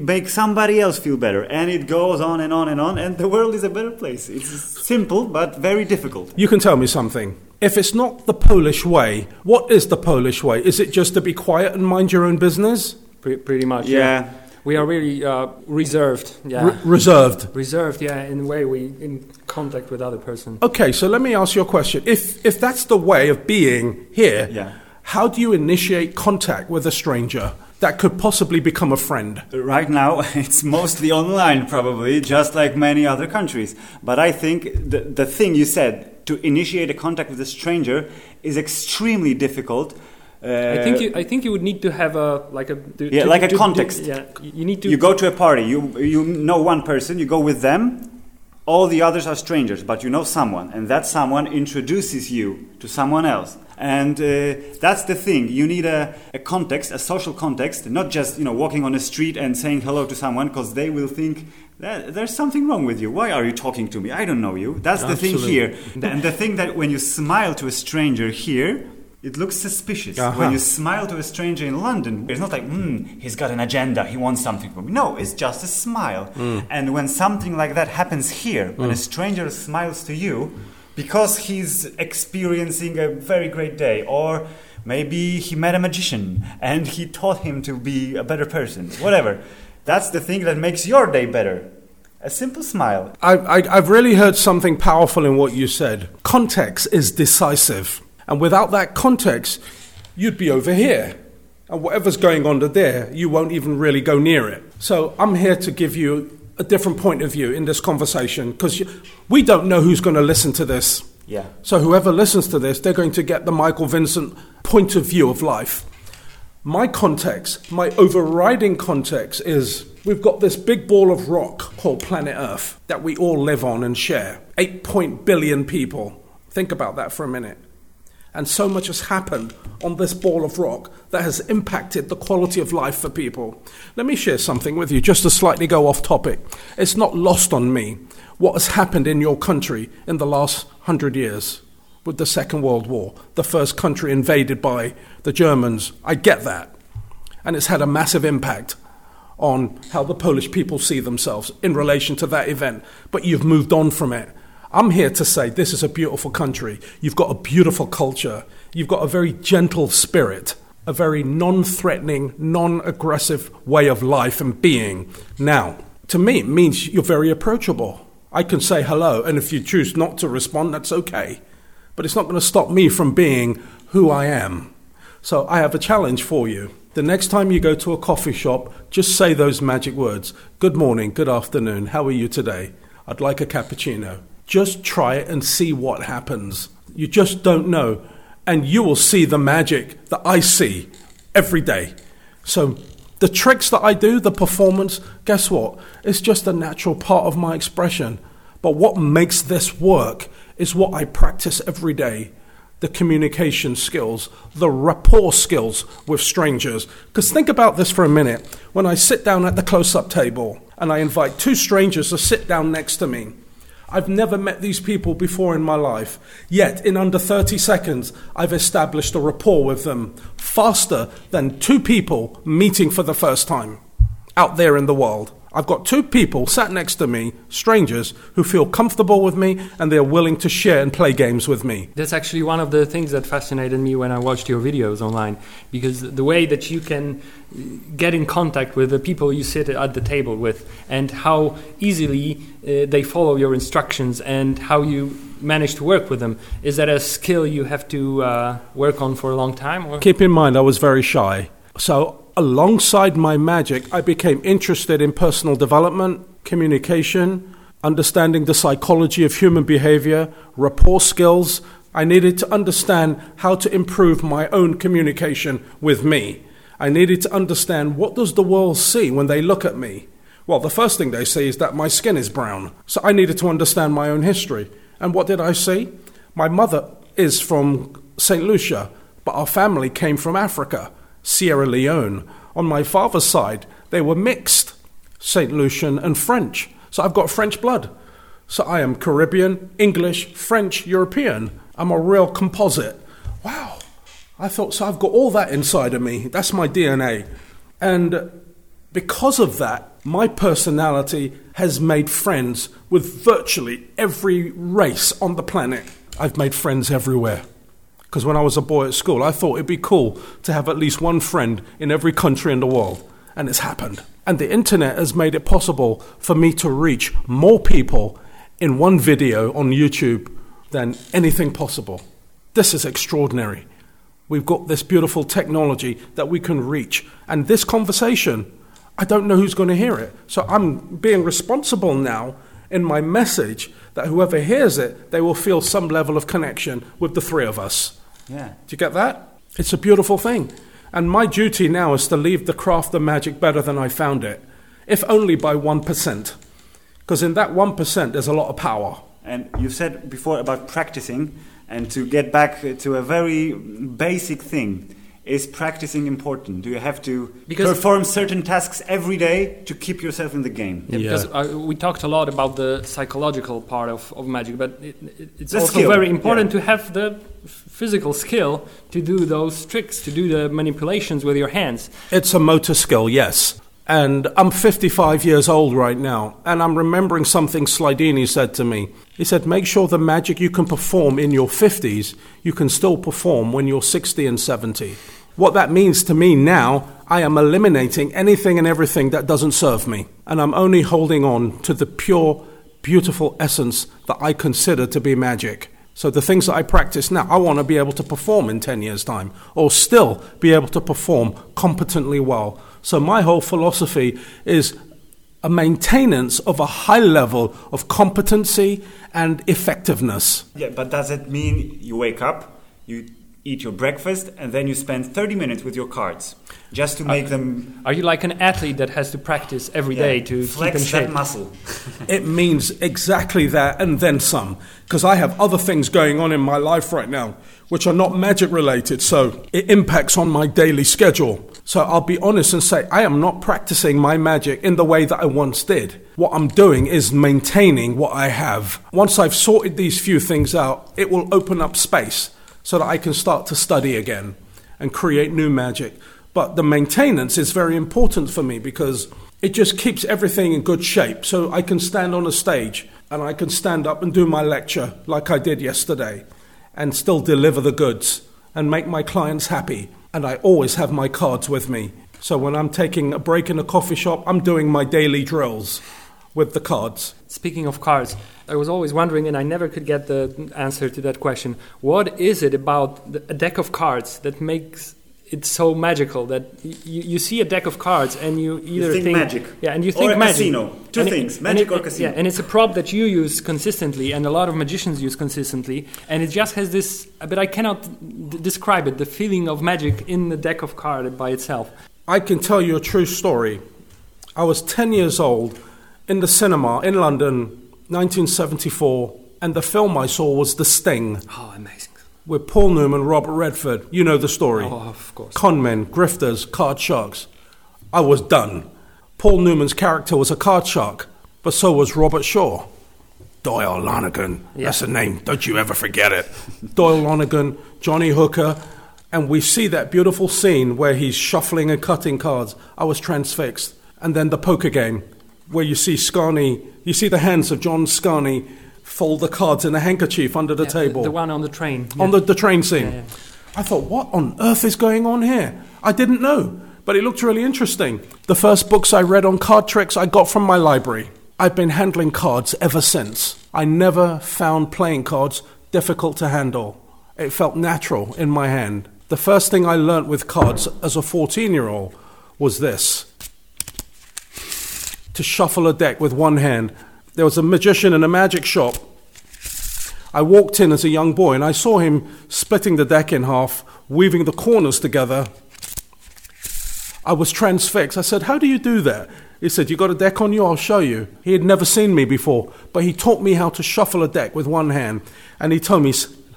make somebody else feel better. And it goes on and on and on, and the world is a better place. It's simple, but very difficult. You can tell me something. If it's not the Polish way, what is the Polish way? Is it just to be quiet and mind your own business? Pre- pretty much. Yeah. We are really uh, reserved. Yeah. Re- reserved. reserved. Yeah. In a way, we in contact with other person. Okay, so let me ask you a question. If if that's the way of being here, Yeah. how do you initiate contact with a stranger that could possibly become a friend? Right now, (laughs) it's mostly online, probably, just like many other countries. But I think the, the thing you said, to initiate a contact with a stranger, is extremely difficult. Uh, I think you, I think you would need to have a like a to- Yeah, to- like a to- to- context. yeah, you need to. you go to a party, you, you know one person, you go with them, all the others are strangers, but you know someone, and that someone introduces you to someone else. And uh, that's the thing. You need a, a context, a social context, not just you know walking on a street and saying hello to someone, because they will think that there's something wrong with you. Why are you talking to me? I don't know you. That's the thing here. And the thing that when you smile to a stranger here, it looks suspicious. Uh-huh. When you smile to a stranger in London, it's not like, hmm, he's got an agenda, he wants something from me. No, it's just a smile. And when something like that happens here, when a stranger smiles to you, because he's experiencing a very great day, or maybe he met a magician and he taught him to be a better person, whatever. That's the thing that makes your day better. A simple smile. I, I, I've really heard something powerful in what you said. Context is decisive. And without that context, you'd be over here. And whatever's going on to there, you won't even really go near it. So I'm here to give you a different point of view in this conversation because we don't know who's going to listen to this. Yeah. So whoever listens to this, they're going to get the Michael Vincent point of view of life. My context, my overriding context is we've got this big ball of rock called planet Earth that we all live on and share. 8 point billion people. Think about that for a minute. And so much has happened on this ball of rock that has impacted the quality of life for people. Let me share something with you just to slightly go off topic. It's not lost on me what has happened in your country in the last hundred years with the Second World War, the first country invaded by the Germans. I get that. And it's had a massive impact on how the Polish people see themselves in relation to that event. But you've moved on from it. I'm here to say this is a beautiful country. You've got a beautiful culture. You've got a very gentle spirit, a very non threatening, non aggressive way of life and being. Now, to me, it means you're very approachable. I can say hello, and if you choose not to respond, that's okay. But it's not going to stop me from being who I am. So I have a challenge for you. The next time you go to a coffee shop, just say those magic words Good morning, good afternoon, how are you today? I'd like a cappuccino. Just try it and see what happens. You just don't know. And you will see the magic that I see every day. So the tricks that I do, the performance, guess what? It's just a natural part of my expression. But what makes this work is what I practice every day. The communication skills, the rapport skills with strangers. Because think about this for a minute. When I sit down at the close up table and I invite two strangers to sit down next to me, I've never met these people before in my life. Yet, in under 30 seconds, I've established a rapport with them faster than two people meeting for the first time out there in the world. I've got two people sat next to me, strangers, who feel comfortable with me and they're willing to share and play games with me. That's actually one of the things that fascinated me when I watched your videos online, because the way that you can get in contact with the people you sit at the table with, and how easily uh, they follow your instructions, and how you manage to work with them. Is that a skill you have to uh, work on for a long time? Or? Keep in mind, I was very shy. So alongside my magic, I became interested in personal development, communication, understanding the psychology of human behavior, rapport skills. I needed to understand how to improve my own communication with me. I needed to understand what does the world see when they look at me? Well, the first thing they see is that my skin is brown. So I needed to understand my own history. And what did I see? My mother is from St. Lucia, but our family came from Africa. Sierra Leone. On my father's side, they were mixed, St. Lucian and French. So I've got French blood. So I am Caribbean, English, French, European. I'm a real composite. Wow. I thought, so I've got all that inside of me. That's my DNA. And because of that, my personality has made friends with virtually every race on the planet. I've made friends everywhere. Because when I was a boy at school, I thought it'd be cool to have at least one friend in every country in the world. And it's happened. And the internet has made it possible for me to reach more people in one video on YouTube than anything possible. This is extraordinary. We've got this beautiful technology that we can reach. And this conversation, I don't know who's going to hear it. So I'm being responsible now in my message that whoever hears it, they will feel some level of connection with the three of us. Yeah. Do you get that? It's a beautiful thing. And my duty now is to leave the craft of magic better than I found it, if only by 1%. Because in that 1%, there's a lot of power. And you said before about practicing, and to get back to a very basic thing. Is practicing important? Do you have to Because- perform certain tasks every day to keep yourself in the game? Yeah, Yeah. Because uh, we talked a lot about the psychological part of, of magic, but it, it, it's The also skill, very important yeah. to have the f- physical skill to do those tricks, to do the manipulations with your hands. It's a motor skill, yes. And I'm 55 years old right now, and I'm remembering something Slidini said to me. He said, Make sure the magic you can perform in your 50s, you can still perform when you're 60 and 70. What that means to me now, I am eliminating anything and everything that doesn't serve me, and I'm only holding on to the pure, beautiful essence that I consider to be magic. So the things that I practice now, I want to be able to perform in 10 years' time, or still be able to perform competently well. So my whole philosophy is a maintenance of a high level of competency and effectiveness. Yeah, but does it mean you wake up, you eat your breakfast, and then you spend 30 minutes with your cards just to make them Are you like an athlete that has to practice every yeah, day to flex keep in that shape? muscle? (laughs) It means exactly that and then some. Because I have other things going on in my life right now which are not magic related, so it impacts on my daily schedule. So I'll be honest and say I am not practicing my magic in the way that I once did. What I'm doing is maintaining what I have. Once I've sorted these few things out, it will open up space so that I can start to study again and create new magic. But the maintenance is very important for me because it just keeps everything in good shape. So I can stand on a stage and I can stand up and do my lecture like I did yesterday and still deliver the goods and make my clients happy. And I always have my cards with me. So when I'm taking a break in a coffee shop, I'm doing my daily drills with the cards. Speaking of cards, I was always wondering, and I never could get the answer to that question. What is it about the, a deck of cards that makes it so magical that y- you, you see a deck of cards and you either think magic. yeah, and you Or think a magic. casino. Two And things, and magic it- or casino. Yeah, and it's a prop that you use consistently, and a lot of magicians use consistently, and it just has this. But I cannot d- describe it. The feeling of magic in the deck of cards by itself. I can tell you a true story. I was 10 years old in the cinema in London, 1974, and the film I saw was The Sting. Oh, amazing! with Paul Newman, Robert Redford. You know the story. Oh, of course. Con men, grifters, card sharks. I was done. Paul Newman's character was a card shark, but so was Robert Shaw. Doyle Lonnegan. Yeah. That's a name. Don't you ever forget it. Doyle Lonnegan, Johnny Hooker, and we see that beautiful scene where he's shuffling and cutting cards. I was transfixed. And then the poker game, where you see Scarne, you see the hands of John Scarne fold the cards in a handkerchief under the Yeah, table The, one on the train. on the, the train scene. Yeah, yeah. I thought, what on earth is going on here? I didn't know, but it looked really interesting. The first books I read on card tricks I got from my library. I've been handling cards ever since. I never found playing cards difficult to handle. It felt natural in my hand. The first thing I learnt with cards as a 14 year old was this to shuffle a deck with one hand. There was a magician in a magic shop I walked in as a young boy and I saw him splitting the deck in half, weaving the corners together. I was transfixed. I said, How do you do that? He said, You got a deck on you? I'll show you. He had never seen me before, but he taught me how to shuffle a deck with one hand. And he told me,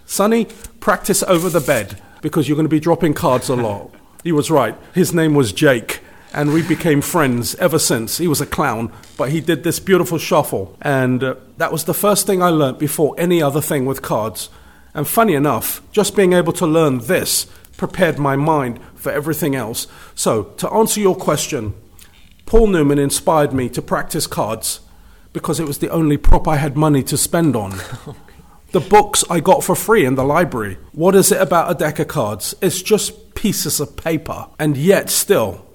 Sonny, practice over the bed because you're going to be dropping cards a lot. he was right. His name was Jake and we became friends ever since. He was a clown, but he did this beautiful shuffle, and uh, that was the first thing I learnt before any other thing with cards. And funny enough, just being able to learn this prepared my mind for everything else. So, to answer your question, Paul Newman inspired me to practice cards because it was the only prop I had money to spend on. (laughs) The books I got for free in the library. What is it about a deck of cards? It's just pieces of paper, and yet still,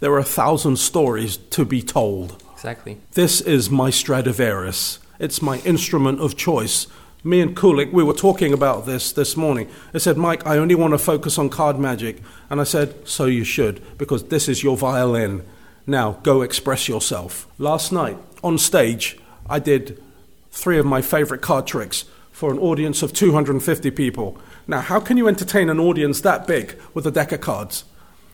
there are a thousand stories to be told. Exactly. This is my Stradivarius. It's my instrument of choice. Me and Kulik, we were talking about this this morning. I said, Mike, I only want to focus on card magic. And I said, so you should, because this is your violin. Now, go express yourself. Last night, on stage, I did three of my favorite card tricks for an audience of 250 people. Now, how can you entertain an audience that big with a deck of cards?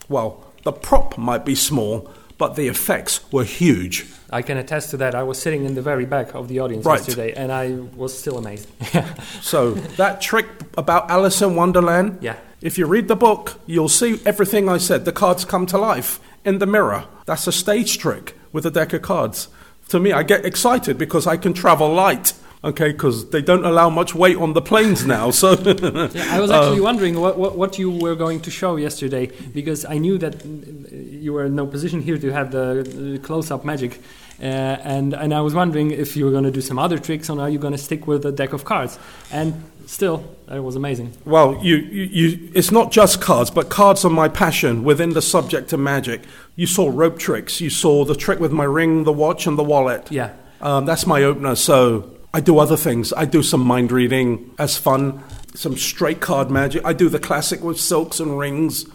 Well, the prop might be small, but the effects were huge. I can attest to that. I was sitting in the very back of the audience Right. yesterday, and I was still amazed. (laughs) So, that trick about Alice in Wonderland, yeah. if you read the book, you'll see everything I said. The cards come to life in the mirror. That's a stage trick with a deck of cards. To me, I get excited because I can travel light. Okay, because they don't allow much weight on the planes now. So, (laughs) Yeah, I was actually wondering what, what, what you were going to show yesterday because I knew that mm, you were in no position here to have the uh, close-up magic, uh, and and I was wondering if you were going to do some other tricks or are you going to stick with a deck of cards? And still, it was amazing. Well, you, you, you, it's not just cards, but cards are my passion within the subject of magic. You saw rope tricks. You saw the trick with my ring, the watch, and the wallet. Yeah. Um, that's my opener. So I do other things. I do some mind reading as fun, some straight card magic. I do the classic with silks and rings,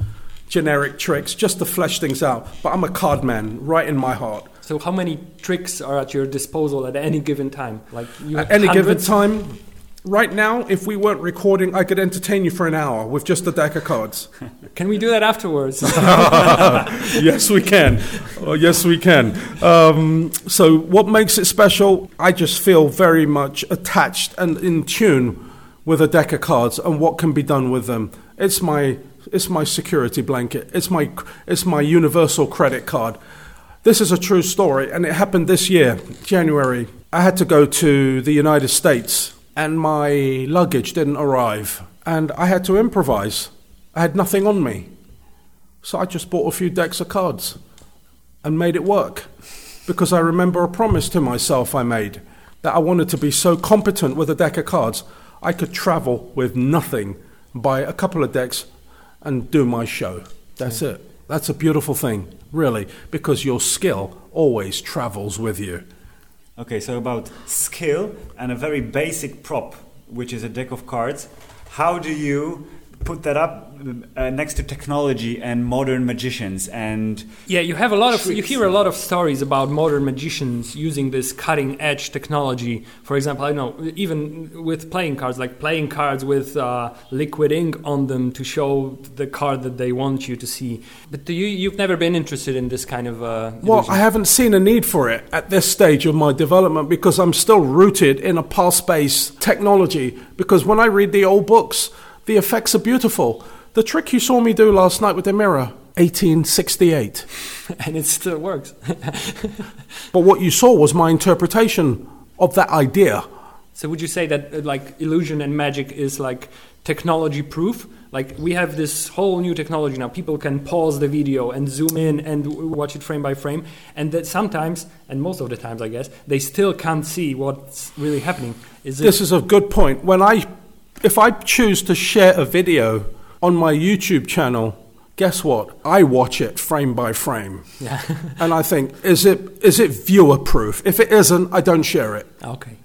generic tricks, just to flesh things out. But I'm a card man, right in my heart. So how many tricks are at your disposal at any given time? Like you At any given time, right now, if we weren't recording, I could entertain you for an hour with just a deck of cards. (laughs) Can we do that afterwards? (laughs) yes, we can. Oh, yes, we can. Um, so, what makes it special? I just feel very much attached and in tune with a deck of cards and what can be done with them. It's my it's my security blanket. It's my it's my universal credit card. This is a true story, and it happened this year, January. I had to go to the United States, and my luggage didn't arrive, and I had to improvise. I had nothing on me. So I just bought a few decks of cards and made it work. Because I remember a promise to myself I made that I wanted to be so competent with a deck of cards I could travel with nothing, buy a couple of decks, and do my show. That's it. That's a beautiful thing, really, because your skill always travels with you. Okay, so about skill and a very basic prop, which is a deck of cards. How do you put that up uh, next to technology and modern magicians and Yeah, you have a lot of you hear a lot of stories about modern magicians using this cutting edge technology. For example, I know even with playing cards, like playing cards with uh, liquid ink on them to show the card that they want you to see. But do you you've never been interested in this kind of uh, Well. I haven't seen a need for it at this stage of my development because I'm still rooted in a past based technology. Because when I read the old books, The effects are beautiful. The trick you saw me do last night with the mirror, 1868. (laughs) and it still works. (laughs) But what you saw was my interpretation of that idea. so would you say that uh, like illusion and magic is like technology proof? Like we have this whole new technology now. People can pause the video and zoom in and watch it frame by frame, and that sometimes, and most of the times, I guess, they still can't see what's really happening. Is? This is a good point. When I, if I choose to share a video on my YouTube channel, guess what? I watch it frame by frame, yeah. (laughs) and I think, is it is it viewer proof? If it isn't, I don't share it. okay.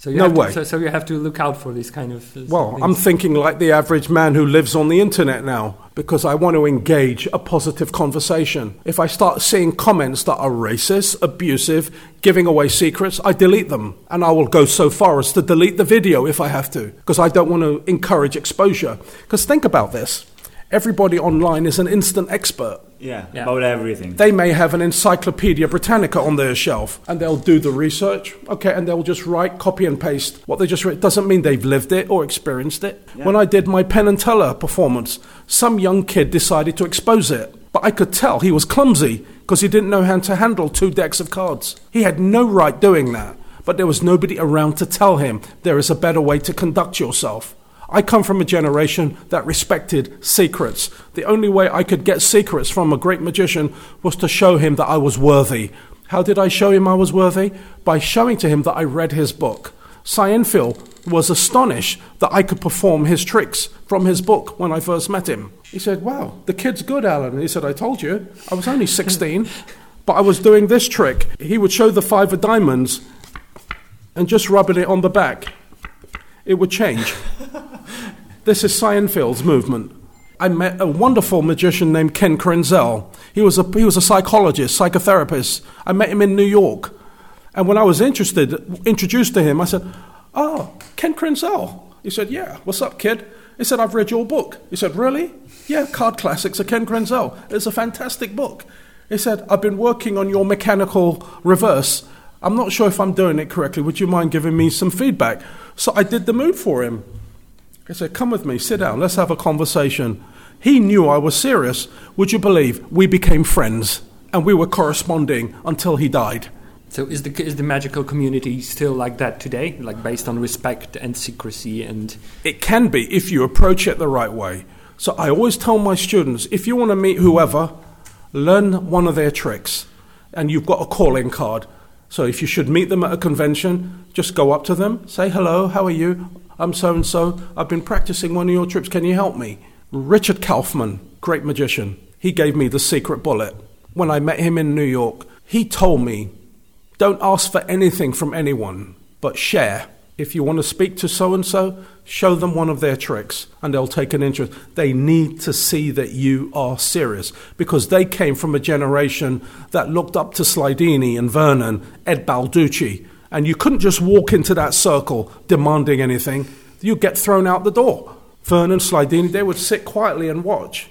So you No have way. To, so, so you have to look out for this kind of. uh, Well, things. I'm thinking like the average man who lives on the internet now because I want to engage a positive conversation. If I start seeing comments that are racist, abusive, giving away secrets, I delete them. And I will go so far as to delete the video if I have to because I don't want to encourage exposure. Because think about this everybody online is an instant expert. Yeah, Yeah. about everything. They may have an Encyclopedia Britannica on their shelf and they'll do the research, okay, and they'll just write, copy and paste what they just read. Doesn't mean they've lived it or experienced it. Yeah. When I did my Penn and Teller performance, some young kid decided to expose it, but I could tell he was clumsy because he didn't know how to handle two decks of cards. He had no right doing that, but there was nobody around to tell him there is a better way to conduct yourself. I come from a generation that respected secrets. The only way I could get secrets from a great magician was to show him that I was worthy. How did I show him I was worthy? By showing to him that I read his book. Seinfeld was astonished that I could perform his tricks from his book when I first met him. He said, Wow, the kid's good, Alan. And he said, I told you. I was only 16, (laughs) but I was doing this trick. He would show the five of diamonds and just rubbing it on the back, it would change. (laughs) This is Seinfeld's movement. I met a wonderful magician named Ken Krenzel. He was a, he was a psychologist, psychotherapist. I met him in New York. And when I was interested, introduced to him, I said, Oh, Ken Krenzel. He said, Yeah, what's up, kid? He said, I've read your book. He said, Really? Yeah, Card Classics of Ken Krenzel. It's a fantastic book. He said, I've been working on your mechanical reverse. I'm not sure if I'm doing it correctly. Would you mind giving me some feedback? So I did the move for him. He said, Come with me, sit down, let's have a conversation. He knew I was serious. Would you believe we became friends and we were corresponding until he died? So is the is the magical community still like that today? Like based on respect and secrecy and It can be if you approach it the right way. So I always tell my students if you want to meet whoever, learn one of their tricks and you've got a calling card. So if you should meet them at a convention, just go up to them, say hello, how are you? I'm so and so. I've been practicing one of your tricks. Can you help me? Richard Kaufman, great magician, he gave me the secret bullet. When I met him in New York, he told me don't ask for anything from anyone, but share. If you want to speak to so and so, show them one of their tricks and they'll take an interest. They need to see that you are serious because they came from a generation that looked up to Slidini and Vernon, Ed Balducci, and you couldn't just walk into that circle demanding anything. You'd get thrown out the door. Vernon, Slidini, they would sit quietly and watch.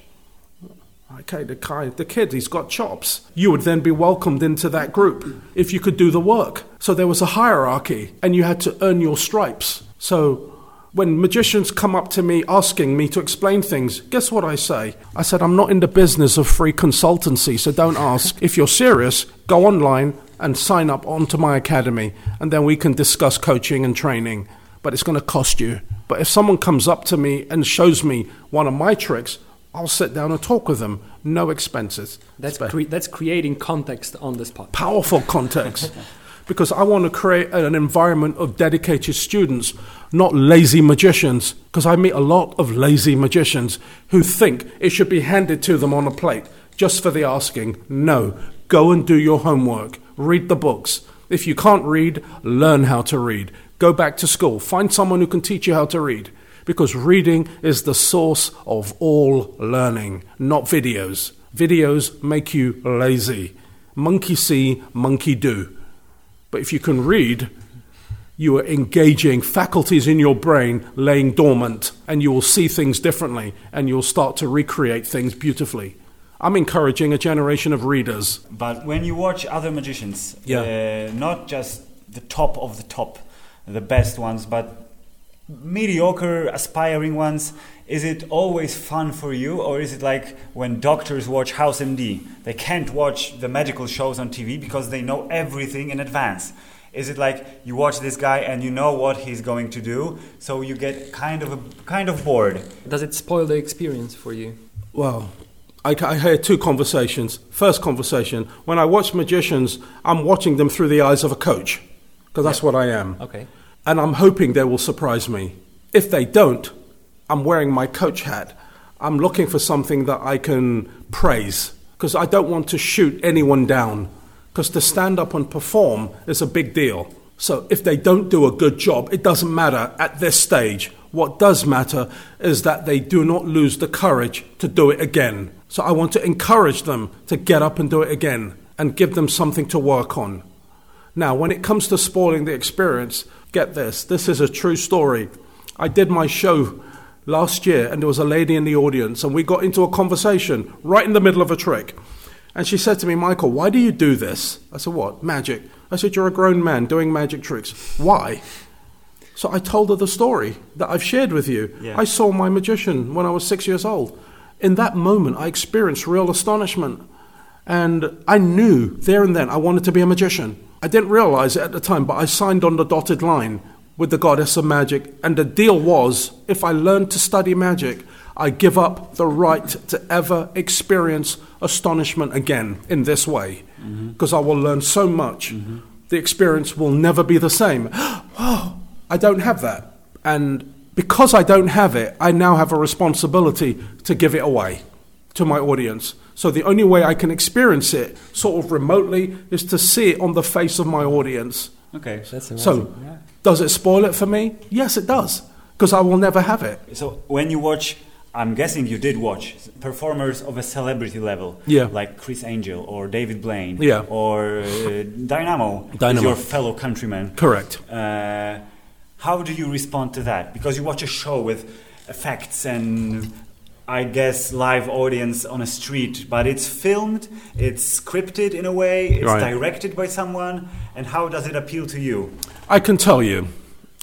Okay, the guy, the kid, he's got chops. You would then be welcomed into that group if you could do the work. So there was a hierarchy, and you had to earn your stripes. So when magicians come up to me asking me to explain things, guess what I say? I said, I'm not in the business of free consultancy, so don't ask. if you're serious, go online and sign up onto my academy, and then we can discuss coaching and training. But it's going to cost you. But if someone comes up to me and shows me one of my tricks, I'll sit down and talk with them. No expenses. that's cre- that's creating context on the spot. powerful context. (laughs) because I want to create an environment of dedicated students, not lazy magicians. Because I meet a lot of lazy magicians who think it should be handed to them on a plate just for the asking. No, go and do your homework, read the books. If you can't read, learn how to read. Go back to school, find someone who can teach you how to read. Because reading is the source of all learning, not videos. Videos make you lazy. Monkey see, monkey do. But if you can read, you are engaging faculties in your brain laying dormant, and you will see things differently, and you'll start to recreate things beautifully. I'm encouraging a generation of readers. But when you watch other magicians, Yeah. uh, not just the top of the top, the best ones, but mediocre, aspiring ones, is it always fun for you, or is it like when doctors watch House MD? They can't watch the medical shows on TV because they know everything in advance. Is it like you watch this guy and you know what he's going to do, so you get kind of a, kind of bored? Does it spoil the experience for you? Well, I, I hear two conversations. First conversation, when I watch magicians, I'm watching them through the eyes of a coach, because that's what I am. Okay. And I'm hoping they will surprise me. If they don't, I'm wearing my coach hat. I'm looking for something that I can praise, because I don't want to shoot anyone down, because to stand up and perform is a big deal. So if they don't do a good job, it doesn't matter at this stage. What does matter is that they do not lose the courage to do it again. So I want to encourage them to get up and do it again and give them something to work on. Now, when it comes to spoiling the experience, get this this is a true story. I did my show last year, and there was a lady in the audience, and we got into a conversation right in the middle of a trick. And she said to me, Michael, why do you do this? I said, What? Magic. I said, You're a grown man doing magic tricks. Why? So I told her the story that I've shared with you. Yeah. I saw my magician when I was six years old. In that moment, I experienced real astonishment. And I knew there and then I wanted to be a magician. I didn't realize it at the time, but I signed on the dotted line with the goddess of magic. And the deal was if I learned to study magic, I give up the right to ever experience astonishment again in this way. Because I will learn so much, the experience will never be the same. (gasps) oh, I don't have that. And because I don't have it, I now have a responsibility to give it away to my audience. So the only way I can experience it, sort of remotely, is to see it on the face of my audience. Okay. That's amazing. Does it spoil it for me? Yes, it does, because I will never have it. So when you watch, I'm guessing you did watch performers of a celebrity level, Yeah. like Criss Angel or David Blaine, Yeah. or uh, Dynamo, Dynamo. your fellow countryman. Correct. Uh, how do you respond to that? Because you watch a show with effects and I guess live audience on a street, but it's filmed, it's scripted in a way, it's Right. directed by someone, and how does it appeal to you? I can tell you.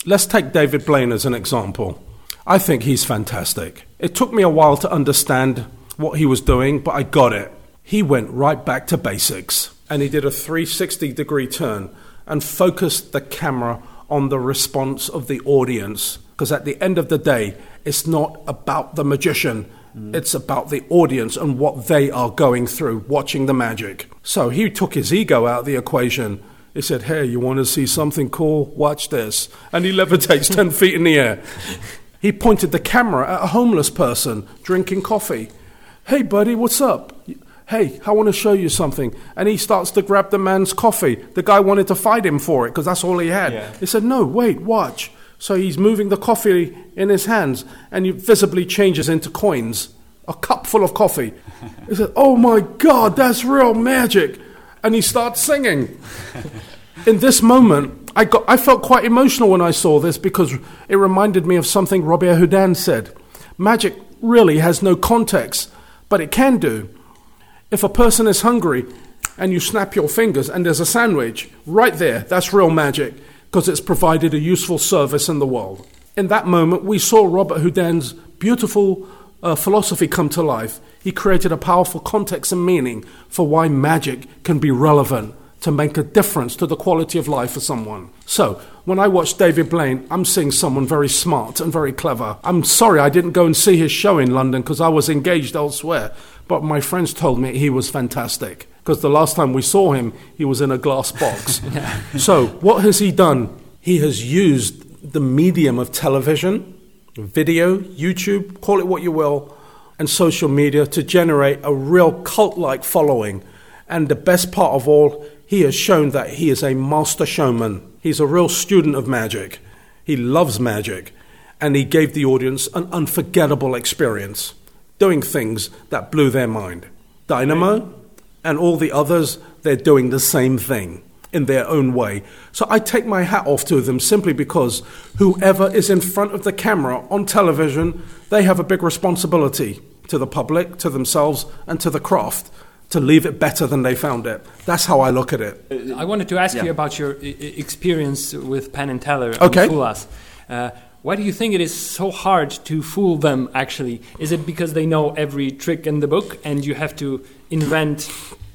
Let's take David Blaine as an example. I think he's fantastic. It took me a while to understand what he was doing, but I got it. He went right back to basics and he did a 360 degree turn and focused the camera on the response of the audience. Because at the end of the day, it's not about the magician, mm. it's about the audience and what they are going through watching the magic. So he took his ego out of the equation. He said, Hey, you want to see something cool? Watch this. And he levitates 10 (laughs) feet in the air. He pointed the camera at a homeless person drinking coffee. Hey, buddy, what's up? Hey, I want to show you something. And he starts to grab the man's coffee. The guy wanted to fight him for it because that's all he had. Yeah. He said, No, wait, watch. So he's moving the coffee in his hands and he visibly changes into coins. A cup full of coffee. He said, Oh my God, that's real magic. And he starts singing. In this moment, I, got, I felt quite emotional when I saw this because it reminded me of something Robert Houdin said. Magic really has no context, but it can do. If a person is hungry and you snap your fingers and there's a sandwich, right there, that's real magic because it's provided a useful service in the world. In that moment, we saw Robert Houdin's beautiful uh, philosophy come to life. He created a powerful context and meaning for why magic can be relevant to make a difference to the quality of life for someone. So, when I watch David Blaine, I'm seeing someone very smart and very clever. I'm sorry I didn't go and see his show in London because I was engaged elsewhere, but my friends told me he was fantastic because the last time we saw him, he was in a glass box. (laughs) so, what has he done? He has used the medium of television, video, YouTube, call it what you will, and social media to generate a real cult like following. And the best part of all, he has shown that he is a master showman. He's a real student of magic. He loves magic. And he gave the audience an unforgettable experience, doing things that blew their mind. Dynamo and all the others, they're doing the same thing in their own way. So I take my hat off to them simply because whoever is in front of the camera on television, they have a big responsibility to the public, to themselves, and to the craft to leave it better than they found it. That's how I look at it. Uh, I wanted to ask Yeah. you about your i- i- experience with Penn and Teller Okay. and Fool Us. Uh, Why do you think it is so hard to fool them? Actually, is it because they know every trick in the book, and you have to invent?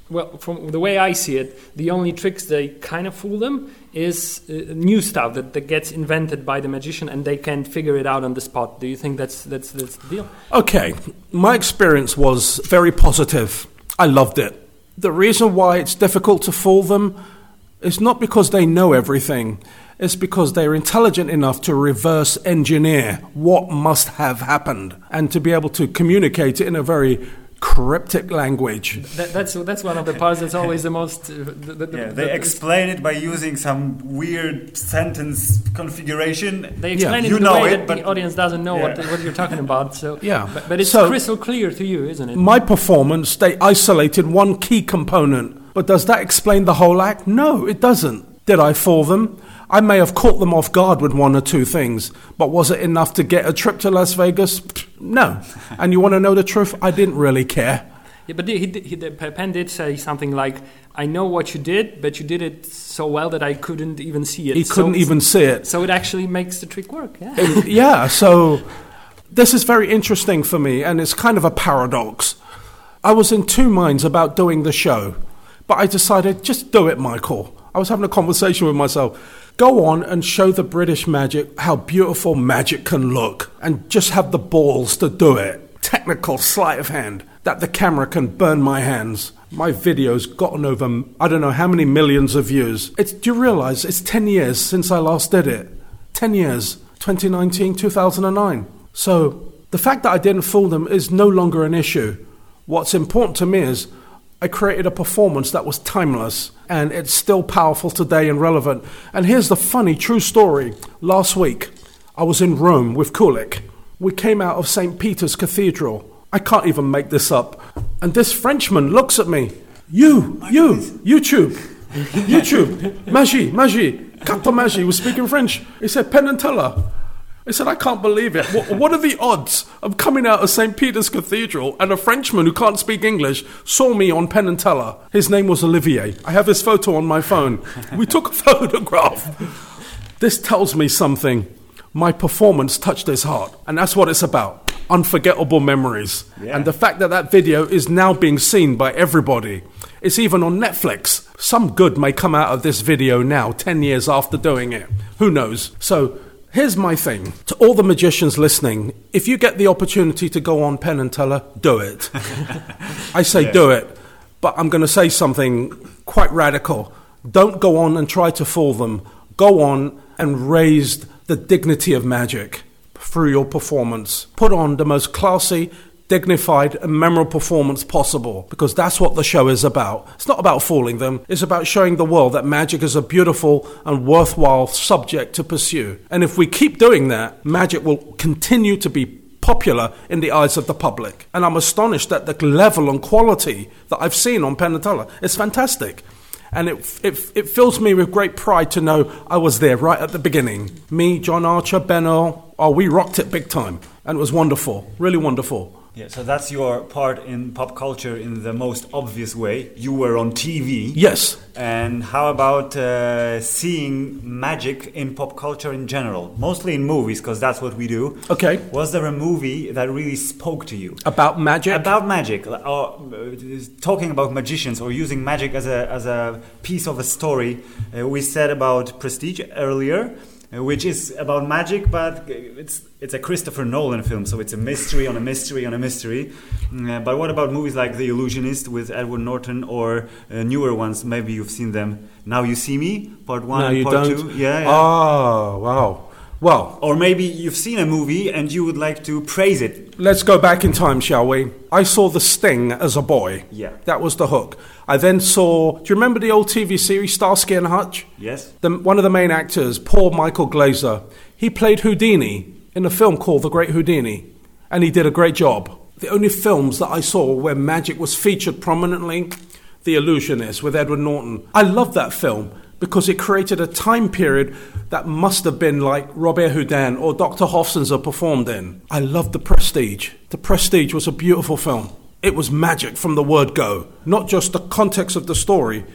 Well, from the way I see it, the only tricks they kind of fool them is uh, new stuff that, that gets invented by the magician, and they can't figure it out on the spot. Do you think that's that's that's the deal? Okay, my experience was very positive. I loved it. The reason why it's difficult to fool them is not because they know everything, it's because they're intelligent enough to reverse engineer what must have happened and to be able to communicate it in a very cryptic language. That, that's that's one of the parts that's always the most. Uh, the, the, Yeah, the- they the- explain it by using some weird sentence configuration. They explain it You in a know way it, that but- the audience doesn't know what, what you're talking about. So (laughs) Yeah. but, but it's So- crystal clear to you, isn't it? My performance, they isolated one key component. But does that explain the whole act? No, it doesn't. Did I fool them? I may have caught them off guard with one or two things, but was it enough to get a trip to Las Vegas? No. (laughs) And you want to know the truth? I didn't really care. Yeah, but he, he, he, the Penn did say something like, "I know what you did, but you did it so well that I couldn't even see it." He couldn't even see it. So it actually makes the trick work. Yeah. Yeah, so this is very interesting for me, and it's kind of a paradox. I was in two minds about doing the show, but I decided just do it, Michael. I was having a conversation with myself. Go on and show the British magic how beautiful magic can look, and just have the balls to do it. Technical sleight of hand that the camera can burn my hands. My video's gotten over I don't know how many millions of views. It's, do you realize it's 10 years since I last did it? 10 years, 2019, 2009. So the fact that I didn't fool them is no longer an issue. What's important to me is I created a performance that was timeless and it's still powerful today and relevant. And here's the funny, true story. Last week, I was in Rome with Kulik. We came out of St. Peter's Cathedral. I can't even make this up. And this Frenchman looks at me. You, you, YouTube, (laughs) YouTube, Magie, Magie, Cato Magie was speaking French. He said, Penn and Teller. I said, I can't believe it. What, what are the odds of coming out of St. Peter's Cathedral and a Frenchman who can't speak English saw me on Penn and Teller? His name was Olivier. I have his photo on my phone. We took a (laughs) photograph. This tells me something. My performance touched his heart, and that's what it's about unforgettable memories. Yeah. And the fact that that video is now being seen by everybody. It's even on Netflix. Some good may come out of this video now, 10 years after doing it. Who knows? So here's my thing to all the magicians listening if you get the opportunity to go on Penn and Teller, do it. (laughs) I say do it. But I'm going to say something quite radical. Don't go on and try to fool them. Go on and raise the dignity of magic through your performance. Put on the most classy, dignified, and memorable performance possible because that's what the show is about. It's not about fooling them, it's about showing the world that magic is a beautiful and worthwhile subject to pursue. And if we keep doing that, magic will continue to be popular in the eyes of the public. And I'm astonished at the level and quality that I've seen on Teller. It's fantastic. And it, it, it fills me with great pride to know I was there right at the beginning. Me, John Archer, Ben Earl, oh, we rocked it big time. And it was wonderful, really wonderful. Yeah, so that's your part in pop culture in the most obvious way. You were on TV. Yes. And how about uh, seeing magic in pop culture in general? Mostly in movies, because that's what we do. Okay. Was there a movie that really spoke to you? About magic? About magic, or uh, talking about magicians or using magic as a, as a piece of a story. Uh, we said about Prestige earlier, which is about magic, but it's it's a Christopher Nolan film, so it's a mystery on a mystery on a mystery. Uh, but what about movies like The Illusionist with Edward Norton or uh, newer ones? Maybe you've seen them. Now You See Me, part one, no, part don't. two. Yeah, yeah. Oh, wow. Well, or maybe you've seen a movie and you would like to praise it. let's go back in time, shall we? I saw The Sting as a boy. Yeah. That was the hook. I then saw. Do you remember the old TV series Starsky and Hutch? Yes. The, one of the main actors, Paul Michael Glaser, he played Houdini in a film called The Great Houdini, and he did a great job. The only films that I saw where magic was featured prominently, The Illusionist with Edward Norton. I loved that film because it created a time period that must have been like Robert Houdin or Dr. Hofzinser performed in. I loved The Prestige. The Prestige was a beautiful film. It was magic from the word go, not just the context of the story,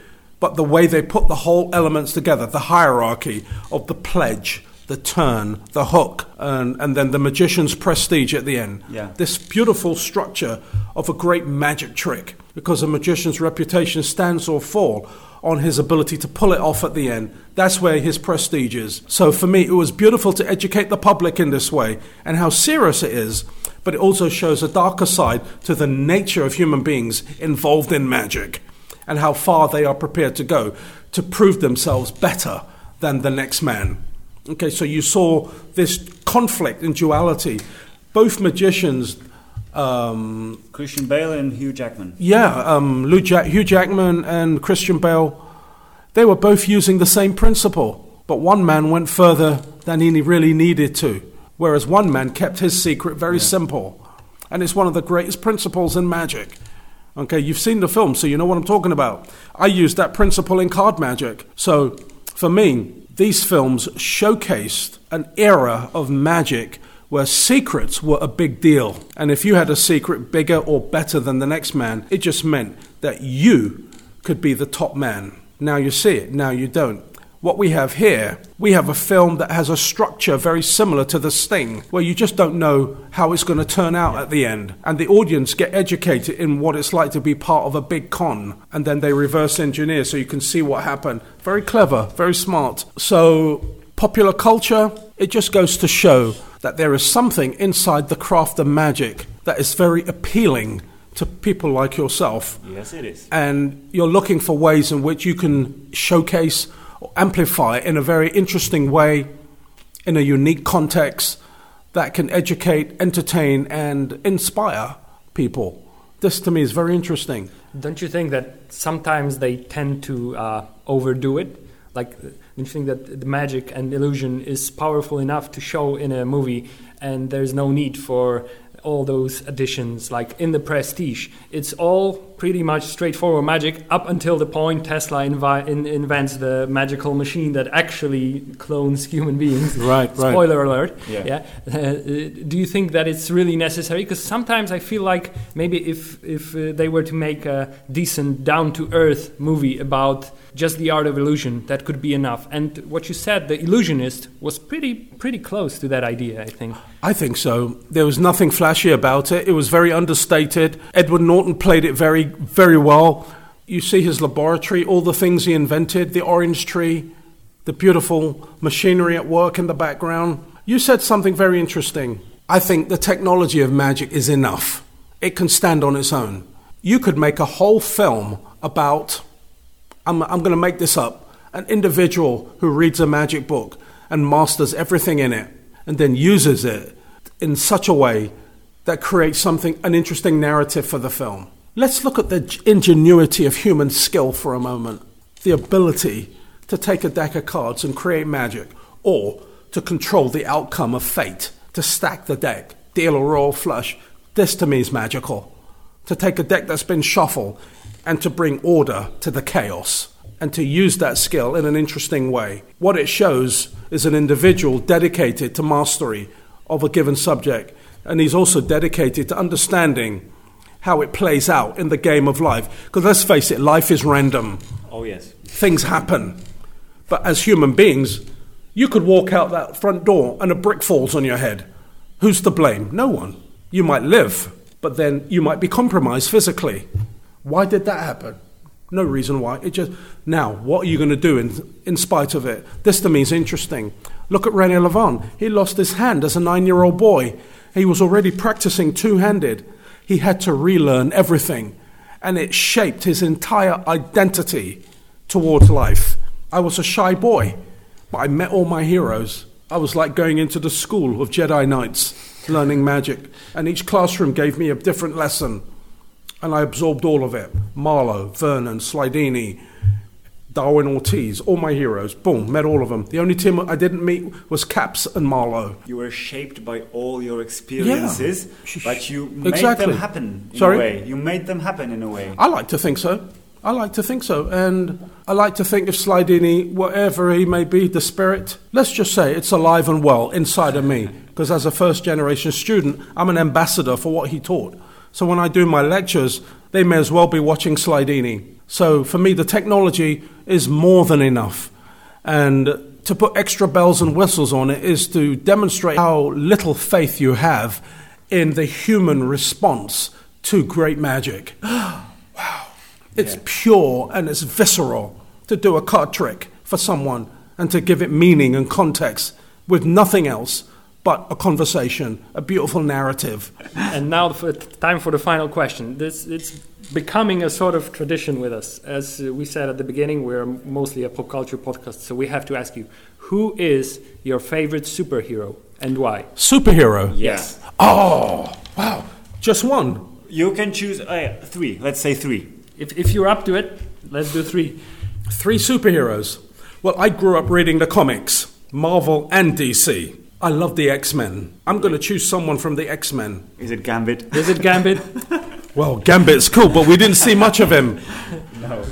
but the way they put the whole elements together, the hierarchy of the pledge, the turn, the hook, and, and then the magician's prestige at the end. Yeah. This beautiful structure of a great magic trick, because a magician's reputation stands or fall on his ability to pull it off at the end. That's where his prestige is. So for me, it was beautiful to educate the public in this way and how serious it is, but it also shows a darker side to the nature of human beings involved in magic and how far they are prepared to go to prove themselves better than the next man. Okay, so you saw this conflict and duality. Both magicians, um, Christian Bale and Hugh Jackman. yeah, um, Lou Jack- Hugh Jackman and Christian Bale, they were both using the same principle, but one man went further than he really needed to, whereas one man kept his secret very simple. And it's one of the greatest principles in magic. Okay, you've seen the film, so you know what I'm talking about. I used that principle in card magic. So, for me, these films showcased an era of magic where secrets were a big deal. And if you had a secret bigger or better than the next man, it just meant that you could be the top man. Now you see it, now you don't. What we have here, we have a film that has a structure very similar to The Sting, where you just don't know how it's going to turn out at the end. And the audience get educated in what it's like to be part of a big con. And then they reverse engineer so you can see what happened. Very clever, very smart. So, popular culture, it just goes to show that there is something inside the craft of magic that is very appealing to people like yourself Yes, it is. and you're looking for ways in which you can showcase or amplify in a very interesting way, in a unique context that can educate, entertain, and inspire people. This to me is very interesting. Don't you think that sometimes they tend to uh, overdo it? Like, don't you think that the magic and illusion is powerful enough to show in a movie, and there's no need for all those additions? Like in the Prestige, it's all pretty much straightforward magic up until the point Tesla invi- in- invents the magical machine that actually clones human beings. (laughs) Right, right. Spoiler alert. Yeah. Uh, do you think that it's really necessary? Because sometimes I feel like maybe if if uh, they were to make a decent, down to earth movie about just the art of illusion, that could be enough. And what you said, the illusionist, was pretty pretty close to that idea. I think. I think so. There was nothing flashy about it. It was very understated. Edward Norton played it very, very well. You see his laboratory, all the things he invented, the orange tree, the beautiful machinery at work in the background. You said something very interesting. I think the technology of magic is enough. It can stand on its own. You could make a whole film about, I'm, I'm going to make this up, an individual who reads a magic book and masters everything in it and then uses it in such a way that creates something, an interesting narrative for the film. Let's look at the ingenuity of human skill for a moment. The ability to take a deck of cards and create magic, or to control the outcome of fate, to stack the deck, deal a royal flush. This to me is magical. To take a deck that's been shuffled and to bring order to the chaos and to use that skill in an interesting way. What it shows is an individual dedicated to mastery of a given subject, and he's also dedicated to understanding how it plays out in the game of life. Because let's face it, life is random, Oh, yes. things happen. But as human beings, you could walk out that front door and a brick falls on your head. Who's to blame? No one. You might live, but then you might be compromised physically. Why did that happen? No reason why. It just now. What are you going to do in in spite of it? This to me is interesting. Look at Rene Lavand. He lost his hand as a nine-year-old boy. He was already practicing two-handed. He had to relearn everything, and it shaped his entire identity towards life. I was a shy boy, but I met all my heroes. I was like going into the school of Jedi Knights, learning magic, and each classroom gave me a different lesson, and I absorbed all of it. Marlo, Vernon, Slydini, Darwin Ortiz, all my heroes. Boom, met all of them. The only team I didn't meet was Kaps and Marlo. You were shaped by all your experiences, Yeah. but you made Exactly. them happen in Sorry? a way. You made them happen in a way. I like to think so. I like to think so. And I like to think of Slydini, whatever he may be, the spirit, let's just say it's alive and well inside of me. Because as a first generation student, I'm an ambassador for what he taught. So when I do my lectures, they may as well be watching Slydini. So for me, the technology is more than enough. And to put extra bells and whistles on it is to demonstrate how little faith you have in the human response to great magic. (gasps) wow. It's Yeah. pure and it's visceral to do a card trick for someone and to give it meaning and context with nothing else but a conversation, a beautiful narrative. and now for time for the final question. This it's becoming a sort of tradition with us. As we said at the beginning, we're mostly a pop culture podcast, so we have to ask you, who is your favorite superhero and why? Superhero. Yes. Oh, wow. Just one. You can choose uh, three. Let's say three. If if you're up to it, let's do three. Three superheroes. Well, I grew up reading the comics, Marvel and DC. I love the X Men. I'm going to choose someone from the X Men. Is it Gambit? Is it Gambit? (laughs) Well, Gambit's cool, but we didn't see much of him. (laughs) No.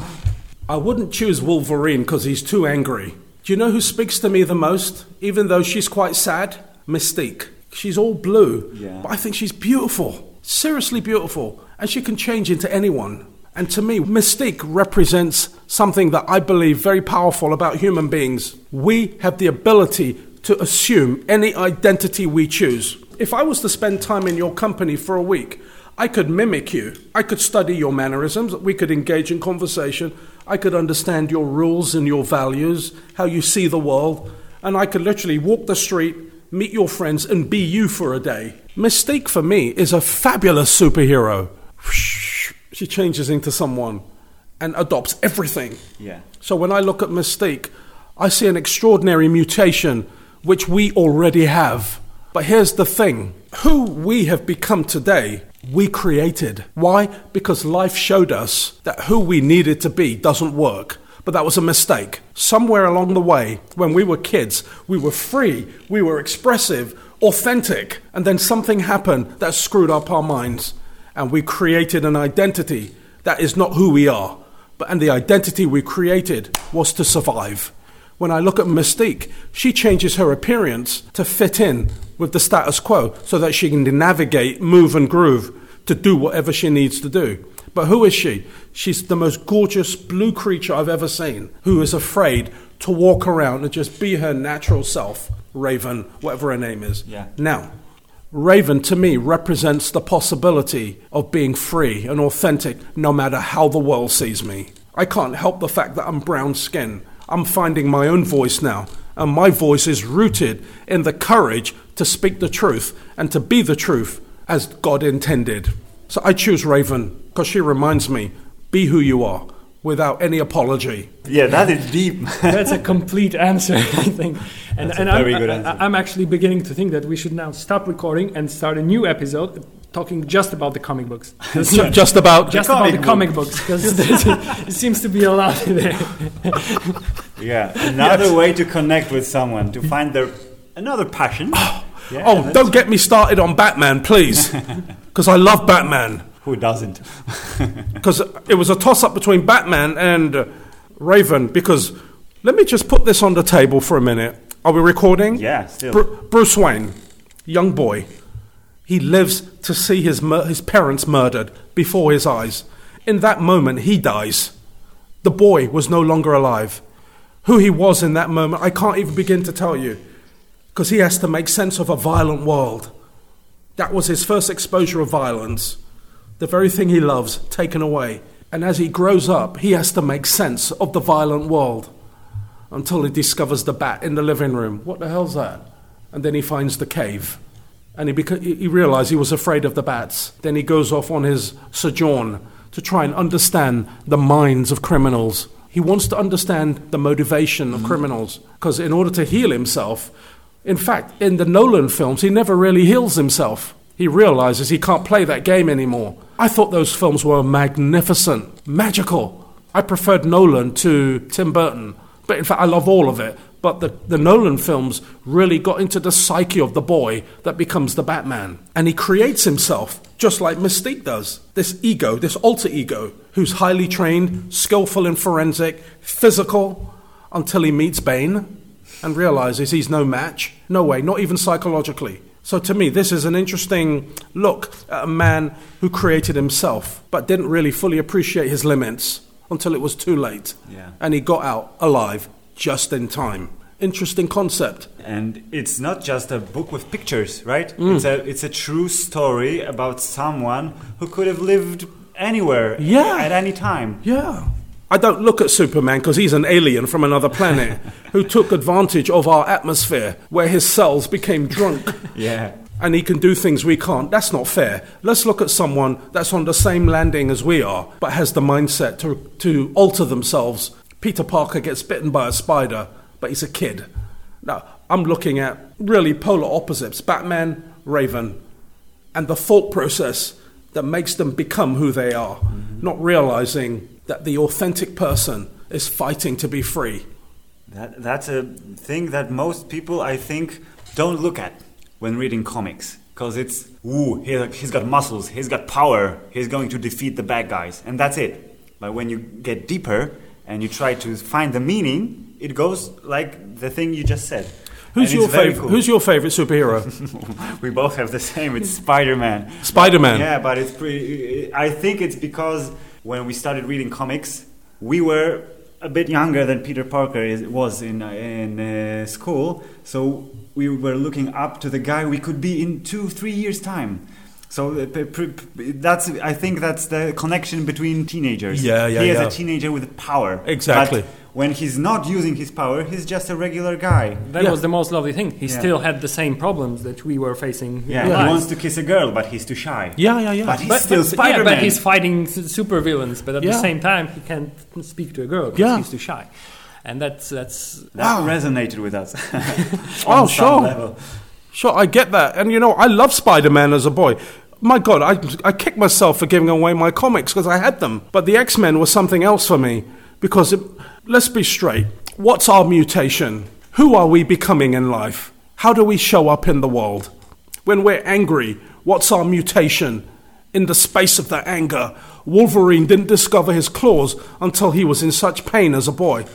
I wouldn't choose Wolverine because he's too angry. Do you know who speaks to me the most, even though she's quite sad? Mystique. She's all blue, Yeah. but I think she's beautiful. Seriously beautiful. And she can change into anyone. And to me, Mystique represents something that I believe very powerful about human beings. We have the ability to assume any identity we choose. If I was to spend time in your company for a week, I could mimic you. I could study your mannerisms. We could engage in conversation. I could understand your rules and your values, how you see the world. And I could literally walk the street, meet your friends, and be you for a day. Mystique for me is a fabulous superhero. She changes into someone and adopts everything. Yeah. So when I look at Mystique, I see an extraordinary mutation which we already have. But here's the thing who we have become today, we created. Why? Because life showed us that who we needed to be doesn't work. But that was a mistake. Somewhere along the way, when we were kids, we were free, we were expressive, authentic, and then something happened that screwed up our minds. And we created an identity that is not who we are. But and the identity we created was to survive. When I look at Mystique, she changes her appearance to fit in with the status quo so that she can navigate, move, and groove to do whatever she needs to do. But who is she? She's the most gorgeous blue creature I've ever seen who is afraid to walk around and just be her natural self. Raven, whatever her name is. Yeah. Now, Raven to me represents the possibility of being free and authentic no matter how the world sees me. I can't help the fact that I'm brown skinned. I'm finding my own voice now, and my voice is rooted in the courage to speak the truth and to be the truth as God intended. So I choose Raven because she reminds me be who you are without any apology. Yeah, that is deep. (laughs) That's a complete answer, (laughs) I think. And, That's a and very I'm, good I- answer. I'm actually beginning to think that we should now stop recording and start a new episode talking just about the comic books. (laughs) Ju- Just about. just comic about the comic books, because (laughs) it seems to be a lot there. (laughs) yeah. Another way to connect with someone, to find their another passion. (gasps) Yeah, Oh, don't get me started on Batman, please. Because I love Batman. Who doesn't? because it was a toss up between Batman and uh, Raven. Because let me just put this on the table for a minute. Are we recording? Yeah, still. Bru- Bruce Wayne, young boy, he lives to see his mur- his parents murdered before his eyes. In that moment, he dies. The boy was no longer alive. Who he was in that moment, I can't even begin to tell you, because he has to make sense of a violent world. That was his first exposure of violence. The very thing he loves taken away. And as he grows up, he has to make sense of the violent world until he discovers the bat in the living room. What the hell's that? And then he finds the cave. And he, beca- he realized he was afraid of the bats. Then he goes off on his sojourn to try and understand the minds of criminals. He wants to understand the motivation of mm-hmm. criminals. Because in order to heal himself, in fact, in the Nolan films, he never really heals himself. He realizes he can't play that game anymore. I thought those films were magnificent, magical. I preferred Nolan to Tim Burton. But in fact, I love all of it. But the, the Nolan films really got into the psyche of the boy that becomes the Batman. And he creates himself, just like Mystique does. This ego, this alter ego, who's highly trained, skillful in forensic, physical, until he meets Bane and realizes he's no match. No way, not even psychologically. So to me, this is an interesting look at a man who created himself, but didn't really fully appreciate his limits until it was too late. Yeah. And he got out alive just in time. interesting concept. And it's not just a book with pictures, right? It's mm. a it's a true story about someone who could have lived anywhere, Yeah. at any time. Yeah. I don't look at Superman because he's an alien from another planet (laughs) who took advantage of our atmosphere where his cells became drunk. (laughs) Yeah. and he can do things we can't. That's not fair. Let's look at someone that's on the same landing as we are, but has the mindset to, to alter themselves. Peter Parker gets bitten by a spider, but he's a kid. Now, I'm looking at really polar opposites Batman, Raven, and the thought process that makes them become who they are, mm-hmm. not realizing that the authentic person is fighting to be free. That, that's a thing that most people, I think, don't look at when reading comics. Because it's, ooh, he, he's got muscles, he's got power, he's going to defeat the bad guys, and that's it. But when you get deeper and you try to find the meaning, it goes like the thing you just said. Who's And your, favorite, cool. who's your favorite superhero? (laughs) we both have the same, it's Spider Man. Spider Man. Yeah, but it's pretty. I think it's because when we started reading comics, we were a bit younger than Peter Parker is, was in in uh, school, so we were looking up to the guy we could be in two, three years' time. So uh, p- p- p- that's I think that's the connection between teenagers. Yeah, yeah, He is yeah. a teenager with power. Exactly. But when he's not using his power, he's just a regular guy. That Yeah. was the most lovely thing. He Yeah. still had the same problems that we were facing. Yeah, in he wants to kiss a girl, but he's too shy. Yeah, yeah, yeah. But he's But, still but, Spider yeah, Man. but he's fighting s- super villains, but at Yeah. the same time, he can't speak to a girl because Yeah. he's too shy. And that's that's that Wow. resonated with us. Oh, (laughs) some sure. level. Sure, I get that. And you know, I love Spider Man as a boy. My God, I, I kicked myself for giving away my comics because I had them. But the X Men was something else for me because, it, let's be straight what's our mutation? Who are we becoming in life? How do we show up in the world? When we're angry, what's our mutation? In the space of that anger, Wolverine didn't discover his claws until he was in such pain as a boy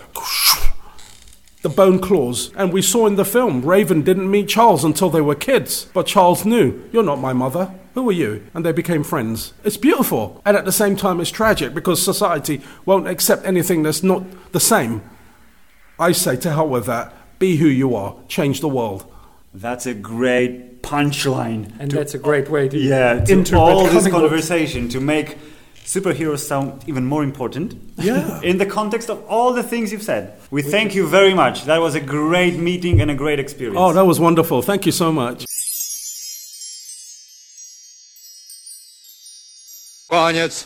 the bone claws. And we saw in the film, Raven didn't meet Charles until they were kids. But Charles knew, You're not my mother. Who are you? And they became friends. It's beautiful. And at the same time, it's tragic because society won't accept anything that's not the same. I say, to hell with that. Be who you are. Change the world. That's a great punchline. and to- that's a great way to yeah, to interpret all this conversation to make superheroes sound even more important. Yeah. (laughs) In the context of all the things you've said. We thank you very much. That was a great meeting and a great experience. Oh, that was wonderful. Thank you so much. Koniec.